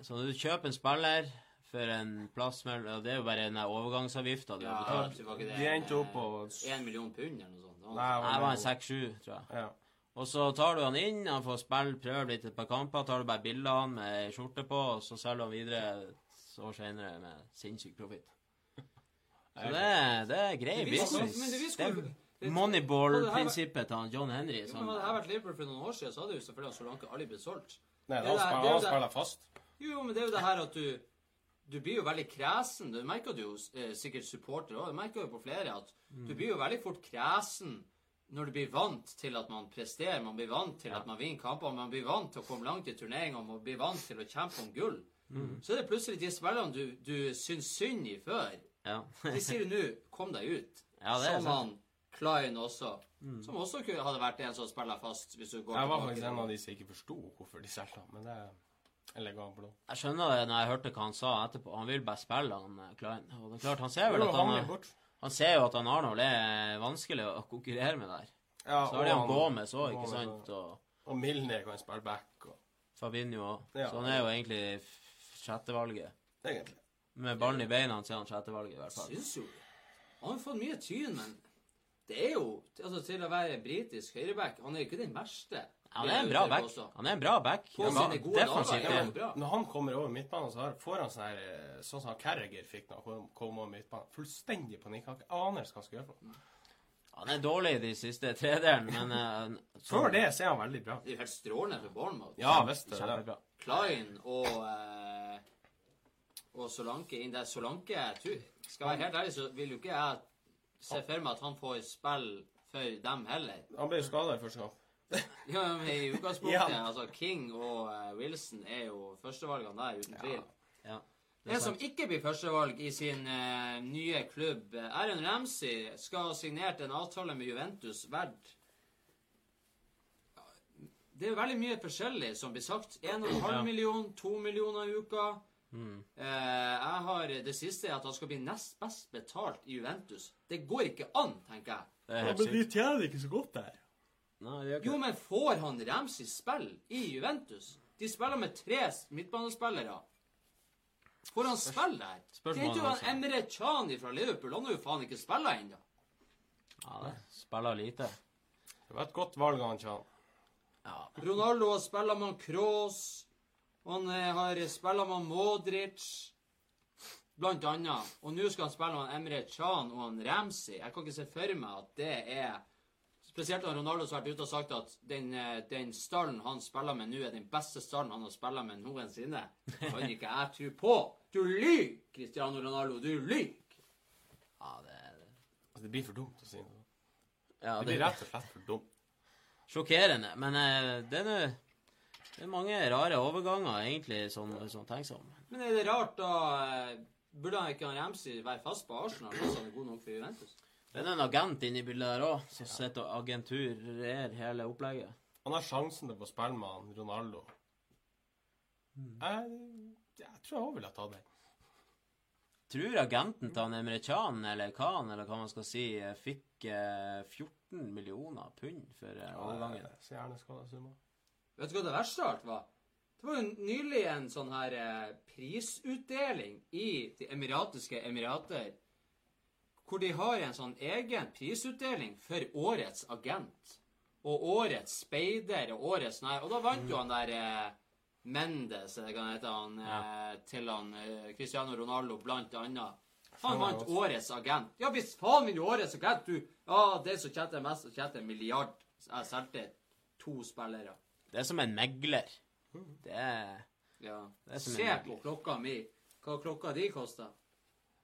Så når du kjøper en spiller for en plass mellom Det er jo bare den overgangsavgifta du Ja, har betalt. De endte opp på Én million pund eller noe sånt. Det var- Nei, det var en 6-7, tror jeg. Ja. Og så tar du han inn, han får spille, prøve litt et par kamper, tar du bare bilder av han med skjorte på, og så selger du han videre et år senere med sinnssyk profitt. Så det, er- det er grei Det business. men det Det Moneyball-prinsippet til John Henry. Jo, Som, hadde jeg vært Liverpool for noen år siden, så hadde jo selvfølgelig Solanke aldri blitt solgt. Nei, da han er spiller, det er han spiller fast. Jo, jo, men det er jo det her at du Du blir jo veldig kresen. Du merker jo eh, sikkert supporter òg. Du merker jo på flere at du blir jo veldig fort kresen når du blir vant til at man presterer, man blir vant til at man vinner kamper, man blir vant til å komme langt i turneringer, man blir vant til å kjempe om gull. Så er det plutselig de spillerne du, du syns synd i før. Ja. De sier jo nå 'kom deg ut'. Ja, det er som han Klein også. Som også hadde vært en som spiller fast. hvis du går Jeg var faktisk en av de som ikke forsto hvorfor de solgte han, men det eller ga blå. Jeg skjønner det når jeg hørte hva han sa etterpå. Han vil bare spille, han eh, Klein. Og det er klart, han ser vel Jo, at han er- han ser jo at han Arnold er vanskelig å konkurrere med der. Ja, Så har de han Gomez òg, ikke sant? og- Og Milner kan spille back og Fabinho òg. Ja. Så han er jo egentlig sjettevalget. Egentlig. Med ballen i beina siden sjettevalget, i hvert fall. Syns jo. Han har fått mye tyn, men det er jo altså, Til å være britisk høyreback Han er jo ikke den verste. Han er en bra back. Han er en bra back. På sine gode dager defensivt. er Ja. bra. Når han kommer over midtbanen, så får han sånn her eh, Sånn som Carriger fikk når han kom- over midtbanen. Fullstendig panikk. Han aner ikke hva han skal gjøre for noe. Han er dårlig i de siste tredelen, men eh, så- [LAUGHS] Før det så er han veldig bra. Det er jo helt strålende for Bournemouth. Ja visst. det. Klein og eh, og Solanke inn der. Solanke tror, Skal jeg være helt ærlig, så vil jo ikke jeg se for meg at han får spill for dem heller. Han ble jo skada i første kamp. [LAUGHS] Ja, men I utgangspunktet, [LAUGHS] Ja. altså King og uh, Wilson er jo førstevalgene der, uten tvil. Ja. Det er En som ikke blir førstevalg i sin uh, nye klubb, eh, Aaron Ramsey, skal ha signert en avtale med Juventus verdt Det er jo veldig mye forskjellig som blir sagt. 1,5 Ja. million, 2 millioner i uka. Mm. Eh, jeg har Det siste er at han skal bli nest best betalt i Juventus. Det går ikke an, tenker jeg. Ja, men de tjener ikke så godt der. Nei, ikke Jo, men får han Ramsey spill i Juventus? De spiller med tre midtbanespillere. Får han spille der? Spørsmålet Det er jo altså. han Emre Chani fra Liverpool. Han har jo faen ikke spilla ennå. Ja, det spiller lite. Det var et godt valg av Chan. Ja. Ronaldo har spilla med Han eh, har spilla med Modric. Blant annet. Og nå skal han spille med Emre Can og han Ramsey. Jeg kan ikke se for meg at det er Spesielt når Ronaldo har vært ute og sagt at den, eh, den stallen han spiller med nå, er den beste stallen han har spilt med noensinne. Det kan ikke jeg tro på. Du lyver, Cristiano Ronaldo. Du lyver. Det er det. Det blir for dumt å si noe. Ja, Det blir rett og slett for dumt. Sjokkerende. Men uh, det er nå det er mange rare overganger, egentlig, som sånn tenker seg om. Men er det rart, da eh, Burde han ikke han Ramsey være fast på Arsenal hvis han er god nok for Juventus? Det er en agent inne i bildet der òg, som sitter og agenturerer hele opplegget. Han har sjansen til å spille med han Ronaldo. Jeg, jeg tror jeg òg ville ha tatt den. Tror agenten til han Emre eller Khan, eller hva man skal si, eh, fikk eh, 14 millioner pund for overgangen. Så gjerne skal det summa. Vet du hva det verste av alt var? Det var jo nylig en sånn her eh, prisutdeling i De emiratiske emirater, hvor de har en sånn egen prisutdeling for årets agent. Og årets speider og årets nei. Og da vant jo han der eh, Mendes, eller hva heter, han, eh, til han eh, Cristiano Ronaldo, blant annet. Han vant årets agent. Ja hvis faen vil du årets agent, du! Ja, det som tjente mest, som tjener en milliard. Jeg solgte to spillere. Det er som en megler. Det er Ja. Det er som Se en på klokka mi. Hva klokka di koster.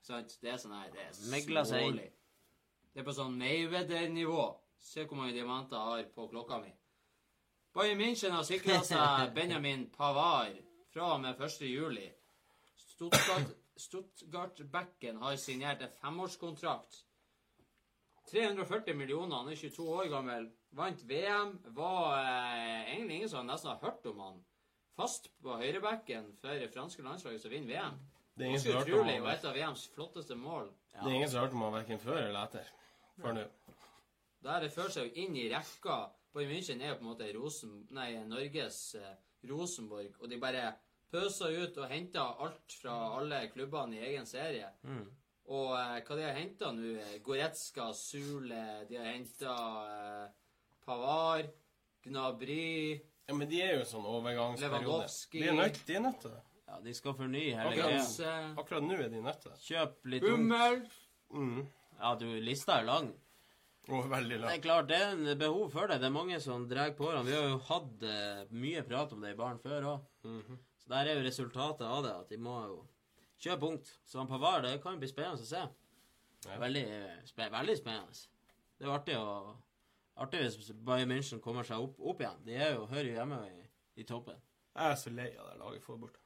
Sant? Det er sånn her Det er Megler seg inn. smålig. Det er på sånn Mayweather-nivå. Se hvor mange diamanter jeg har på klokka mi. Bayern München har sikra seg [LAUGHS] Benjamin Pavard fra og med 1. juli. Stuttgart, Stuttgart-backen har signert en femårskontrakt. 340 millioner, han er 22 år gammel. Vant VM. Var eh, egentlig ingen som nesten har hørt om han. Fast på høyrebekken for det franske landslaget som vinner VM. Det er ingen som har hørt om og han, et av VMs flotteste mål. det er ingen som har hørt om han verken før eller etter. Før nå. Der det fører seg jo inn i rekka. Bayern München er jo på en måte Rosen, nei, Norges eh, Rosenborg, og de bare pøser ut og henter alt fra alle klubbene i egen serie. mm. Og eh, hva de har henta nå? Goretzka, Sule, de har henta eh, Pavard, Gnabry Ja, men de er jo sånn overgangsperiode. Lewandowski. De er nødt, de er nødt til det. Ja, de skal fornye hele Akkurat. greia. Akkurat, Akkurat nå er de nødt til det. Kjøp litt ungt. Hummel Mm. Ja, du, lista er lang. Og veldig Det er langt. klart, det er en behov for det. Det er mange som drar på årene. Vi har jo hatt eh, mye prat om det i baren før òg. Mhm. Så der er jo resultatet av det, at de må jo kjøpe ungt. Så han Pavard, det kan jo bli spennende å se. Ja. Veldig, spe, veldig spennende. Det er jo artig å Artig hvis Bayern München kommer seg opp, opp igjen. De er jo, hører jo hjemme i, i toppen. Jeg er så lei av det laget får bort.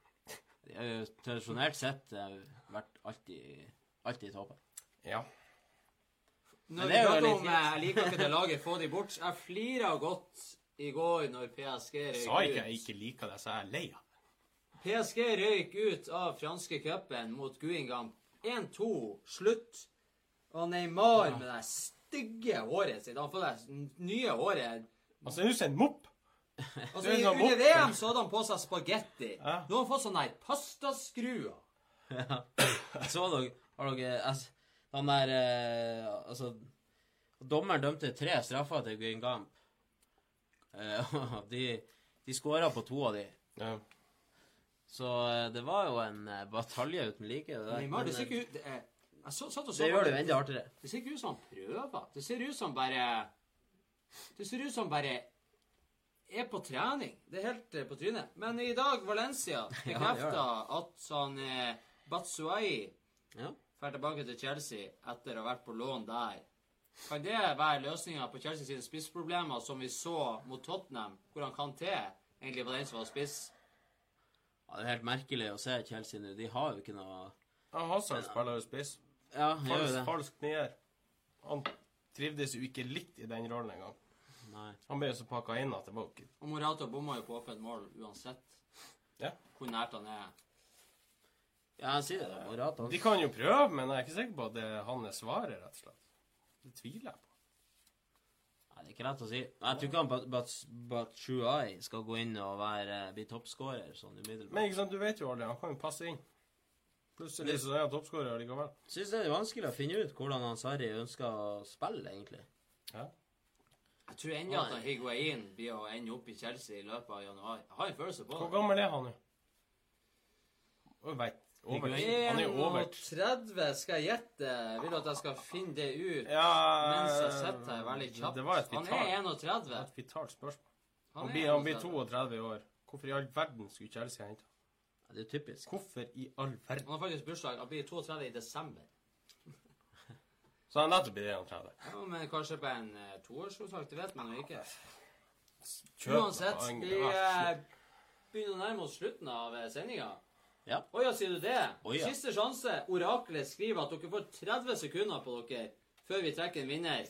De har jo tradisjonelt sett eh, vært alltid, alltid i toppen. Ja. Når Men vi det er jo prater litt om eh, Jeg liker ikke det [LAUGHS] laget, få de bort. Jeg flira godt i går når PSG røyk ut. Sa ikke jeg ikke liker det, så jeg er lei av det. PSG røyk ut av franske cupen mot Guingamp. 1-2, slutt. Og Neymar med det stygge håret sitt. Han får det nye håret. Altså, er du sendt mopp. Altså, i- Under. VM så hadde han på seg spagetti. Ja. Nå har han fått sånne her pastaskruer. [LAUGHS] Så dere Har dere altså, Han der eh, Altså Dommeren dømte tre straffer til Guingamp. Eh, [LAUGHS] og de de skåra på to av de. Ja. Så eh, det var jo en eh, batalje uten like. Det, der. Neymar, det ser eh, ikke ut så, satt og så det gjør det jo enda artigere. Det ser ikke ut som han prøver. Det ser ut som bare Det ser ut som bare er på trening. Det er helt eh, på trynet. Men i dag, Valencia [LAUGHS] Ja, det at han eh, Batsuai Ja. drar tilbake til Chelsea etter å ha vært på lån der. Kan det være løsninga på Chelsea sine spissproblemer, som vi så mot Tottenham, hvor han kan til? Egentlig var den som var spiss. ja, Det er helt merkelig å se Chelsea nå. De har jo ikke noe Ja, Hazard spiller jo spiss. Ja, gjør Falsk, det. falsk nier. Han trivdes jo ikke litt i den rollen engang. Nei. Han ble jo så pakka inn at det var ikke Og Morato bomma jo på åpent mål uansett Ja. hvor nært han er. Ja, jeg sier det. Morata De kan jo prøve, men jeg er ikke sikker på at det er han er svaret, rett og slett. Det tviler jeg på. Nei, det er ikke lett å si. Jeg tror ikke han Bat- Bat- Batshuayi skal gå inn og være, bli toppskårer sånn umiddelbart. Men ikke sant, du vet jo aldri. Han kan jo passe inn. Plutselig så er han toppskårer likevel. Syns det er vanskelig å finne ut hvordan han Sarri ønsker å spille, egentlig. Ja. Jeg tror ennå at han Higuain blir å ende opp i Chelsea i løpet av januar. Jeg har en følelse på det. Hvor gammel er han nå? Jeg vet, over. Han er jo over. 31 skal jeg gjette. Vil at jeg skal finne det ut Ja mens jeg sitter her veldig kjapt? Det var et Han er 31. det var et vitalt spørsmål. Han blir, han blir 32 i år. Hvorfor i all verden skulle Chelsea hente? Ja, det er jo typisk. Hvorfor i all verden? Han har faktisk bursdag. Han blir 32 i desember. [LAUGHS] Så han nettopp blir 31. Ja, men kanskje på en uh, toårskontrakt, det vet man jo ikke. Kjøp Uansett, vi eh, begynner å nærme oss slutten av eh, sendinga. Ja. Å ja, sier du det? Å ja. Siste sjanse. Oraklet skriver at dere får 30 sekunder på dere før vi trekker en vinner.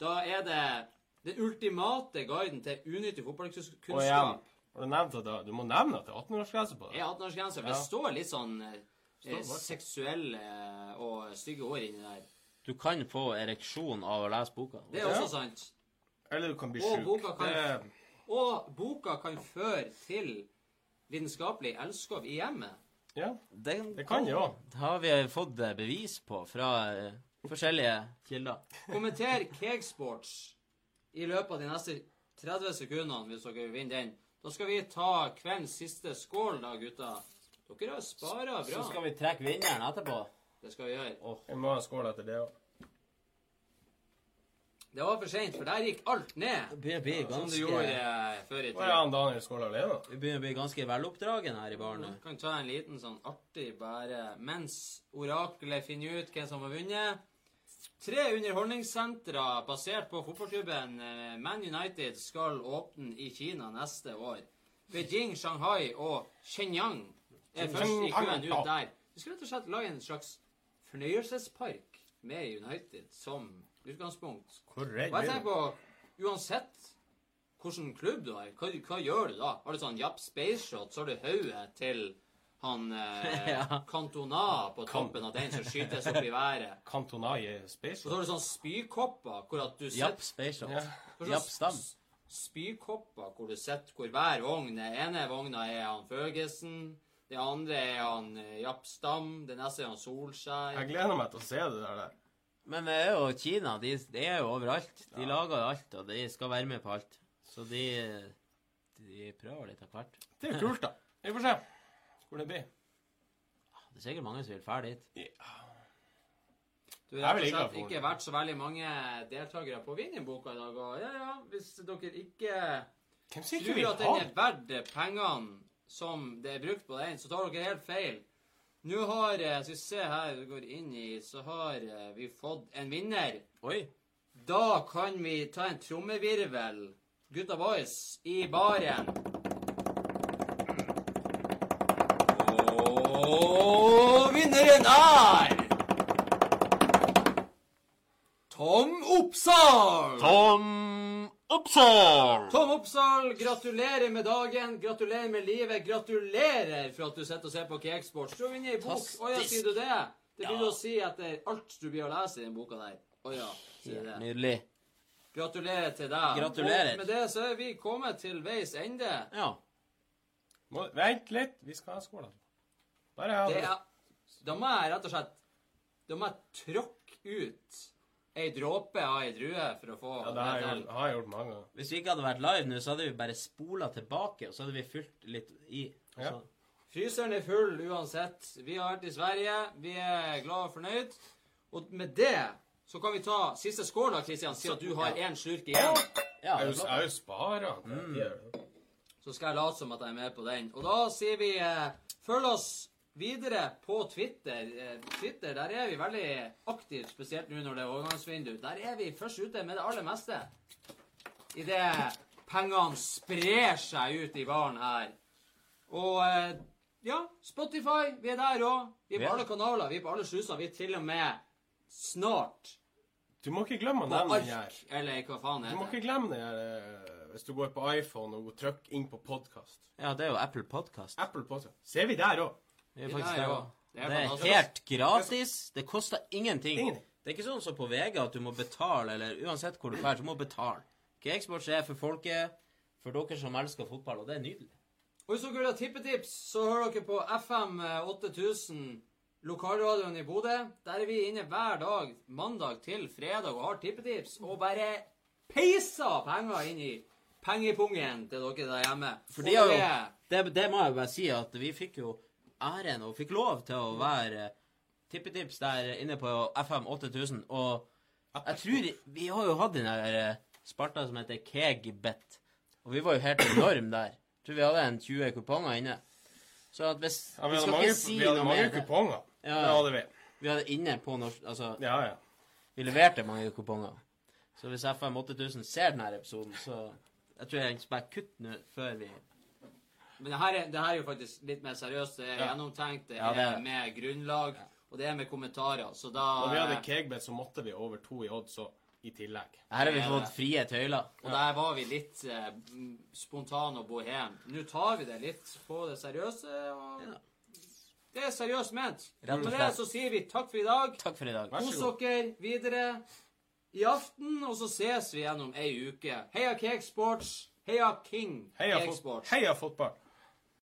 Da er det den ultimate guiden til unyttig fotballkunnskap. Oh, fotballkunnskap. Har du nevnt at det- du må nevne at det er 18-årsgrense på Det det? er 18-årsgrense. for Ja. Det står litt sånn eh, Står seksuelle eh, og stygge ord inni der. Du kan få ereksjon av å lese boka. Det er Ja. også sant. Eller du kan bli Og sjuk. boka Det- Og boka kan føre til vitenskapelig elskov i hjemmet. Ja. Den Det kan det jo. Det har vi fått eh, bevis på fra eh, forskjellige kilder. Kommenter Cakesports i løpet av de neste 30 sekundene hvis dere vinner den. Da skal vi ta kveldens siste skål, da, gutta. Dere har spara Så skal vi trekke vinneren etterpå. Det skal vi gjøre. Jeg må ha en skål etter det òg. Det var for seint, for der gikk alt ned. Det begynner å bli Som du gjorde ganske, eh, før i tida. ja, Daniel skåler alene? vi begynner å bli ganske veloppdragen her i baren. Vi Kan ta en liten sånn artig bare mens oraklet finner ut hvem som har vunnet. Tre underholdningssentre basert på fotballklubben eh, Man United skal åpne i Kina neste år. Beijing, Shanghai og Shenyang er først i køen ut der. Vi skal rett og slett lage en slags fornøyelsespark med United som utgangspunkt. Og jeg tenker du? på, uansett hvilken klubb du har, hva, hva gjør du da? Har du sånn Japp Space Shot, så har du hodet til han eh, [LAUGHS] Ja. Cantona på toppen av den som skytes opp i været. [LAUGHS] Cantona i Space Og så har du sånn spykopper hvor at du Japp sitter Spaceshot. Ja. Hva Japp Stam. Spykopper hvor du sitter hvor hver vogn er. ene vogna er han Føgesen, Det andre er han eh, Japp Stam, den neste er han Solskjær. Jeg gleder meg til å se det der. der. Men det er jo Kina. De, de er jo overalt. De lager alt, og de skal være med på alt. Så de, de prøver litt av hvert. Det er jo kult, da. Vi får se hvor det blir. Det er sikkert mange som vil fære dit. Du Jeg har rett og slett ikke vært så veldig mange deltakere på Vinnerboka i dag. Og ja, ja, hvis dere ikke tror at den er verdt pengene som det er brukt på den, så tar dere helt feil. Nå har eh, Skal vi se her, vi går inn i, så har eh, vi fått en vinner. Oi! Da kan vi ta en trommevirvel, gutta boys, i baren. Og vinneren er Tom Oppsal! Tom Oppsal! Tom Oppsal, gratulerer med dagen, gratulerer med livet, gratulerer for at du sitter og ser på Cakesports. Du har vunnet ei bok. Å ja, sier du det? Det blir Ja. å si etter alt du blir å lese i den boka der. Å ja, sier du det. Nydelig. Gratulerer til deg. Gratulerer. Og med det så er vi kommet til veis ende. Ja. Må, Vent litt, vi skal ha skål. Altså. er Det er, da må jeg rett og slett Da må jeg tråkke ut ei dråpe av ei drue for å få Ja, det har jeg gjort, har jeg gjort mange ganger. Hvis vi ikke hadde vært live nå, så hadde vi bare spola tilbake, og så hadde vi fylt litt i. og Ja. Fryseren er full uansett. Vi har vært i Sverige. Vi er glad og fornøyd. Og med det så kan vi ta siste skål, da, Kristian, siden du har én slurk igjen. Ja, Jeg har jeg jo spara. Mm. Så skal jeg late som at jeg er med på den. Og da sier vi eh, følg oss videre på Twitter. Eh, Twitter, Der er vi veldig aktive, spesielt nå når det er overgangsvindu. Der er vi først ute med det aller meste. Idet pengene sprer seg ut i baren her. Og eh, ja, Spotify, vi er der òg. Vi er på Ja. alle kanaler, vi er på alle sluser. Vi er til og med snart Du må ikke glemme å nevne den her. eller hva faen er det Du må ikke glemme det her eh, hvis du går på iPhone og trykker inn på podkast. Ja, det er jo Apple Podcast. Apple Podcast. Ser vi der òg? Det er faktisk det jo- det er Det er helt gratis. Det koster ingenting. Ingenting. Det er ikke sånn som på VG at du må betale, eller uansett hvor du drar, så må du betale. G-Export er for folket, for dere som elsker fotball, og det er nydelig. Og hvis dere vil ha tippetips, så hører dere på FM 8000, lokalradioen i Bodø. Der er vi inne hver dag, mandag til fredag, og har tippetips. Og bare peiser penger inn i pengepungen til dere der hjemme. For de har jo, det- det, det må jeg bare si, at vi fikk jo æren og fikk lov til å være tippetips der inne på FM 8000. Og jeg tror Vi har jo hatt den der eh, sparta som heter Kegbet. Og vi var jo helt enorm der. Jeg tror vi hadde en 20 kuponger inne. Så at hvis Ja, vi Vi skal mange, ikke si vi hadde noe mange mer. kuponger. Ja. Det hadde vi. Vi hadde inne på norsk Altså, Ja, ja. Vi leverte mange kuponger. Så hvis FM 8000 ser denne episoden, så jeg tror jeg bare kutter nå før vi Men det her, er, det her er jo faktisk litt mer seriøst. Det er Ja. gjennomtenkt, det Ja, det er med grunnlag, og det er med kommentarer. Så da Og vi hadde kegbet, så måtte vi over to i odds så i tillegg. Her har vi fått frie tøyler. Og der var vi litt eh, spontane og bohem. Nå tar vi det litt på det seriøse. og Ja. Det er seriøst ment. Rett og Med det så sier vi takk for i dag. Takk for i dag. Kos dere videre i aften, og så ses vi gjennom ei uke. Heia Cake Sports. Heia King Heia, fot Sports. Heia fotball!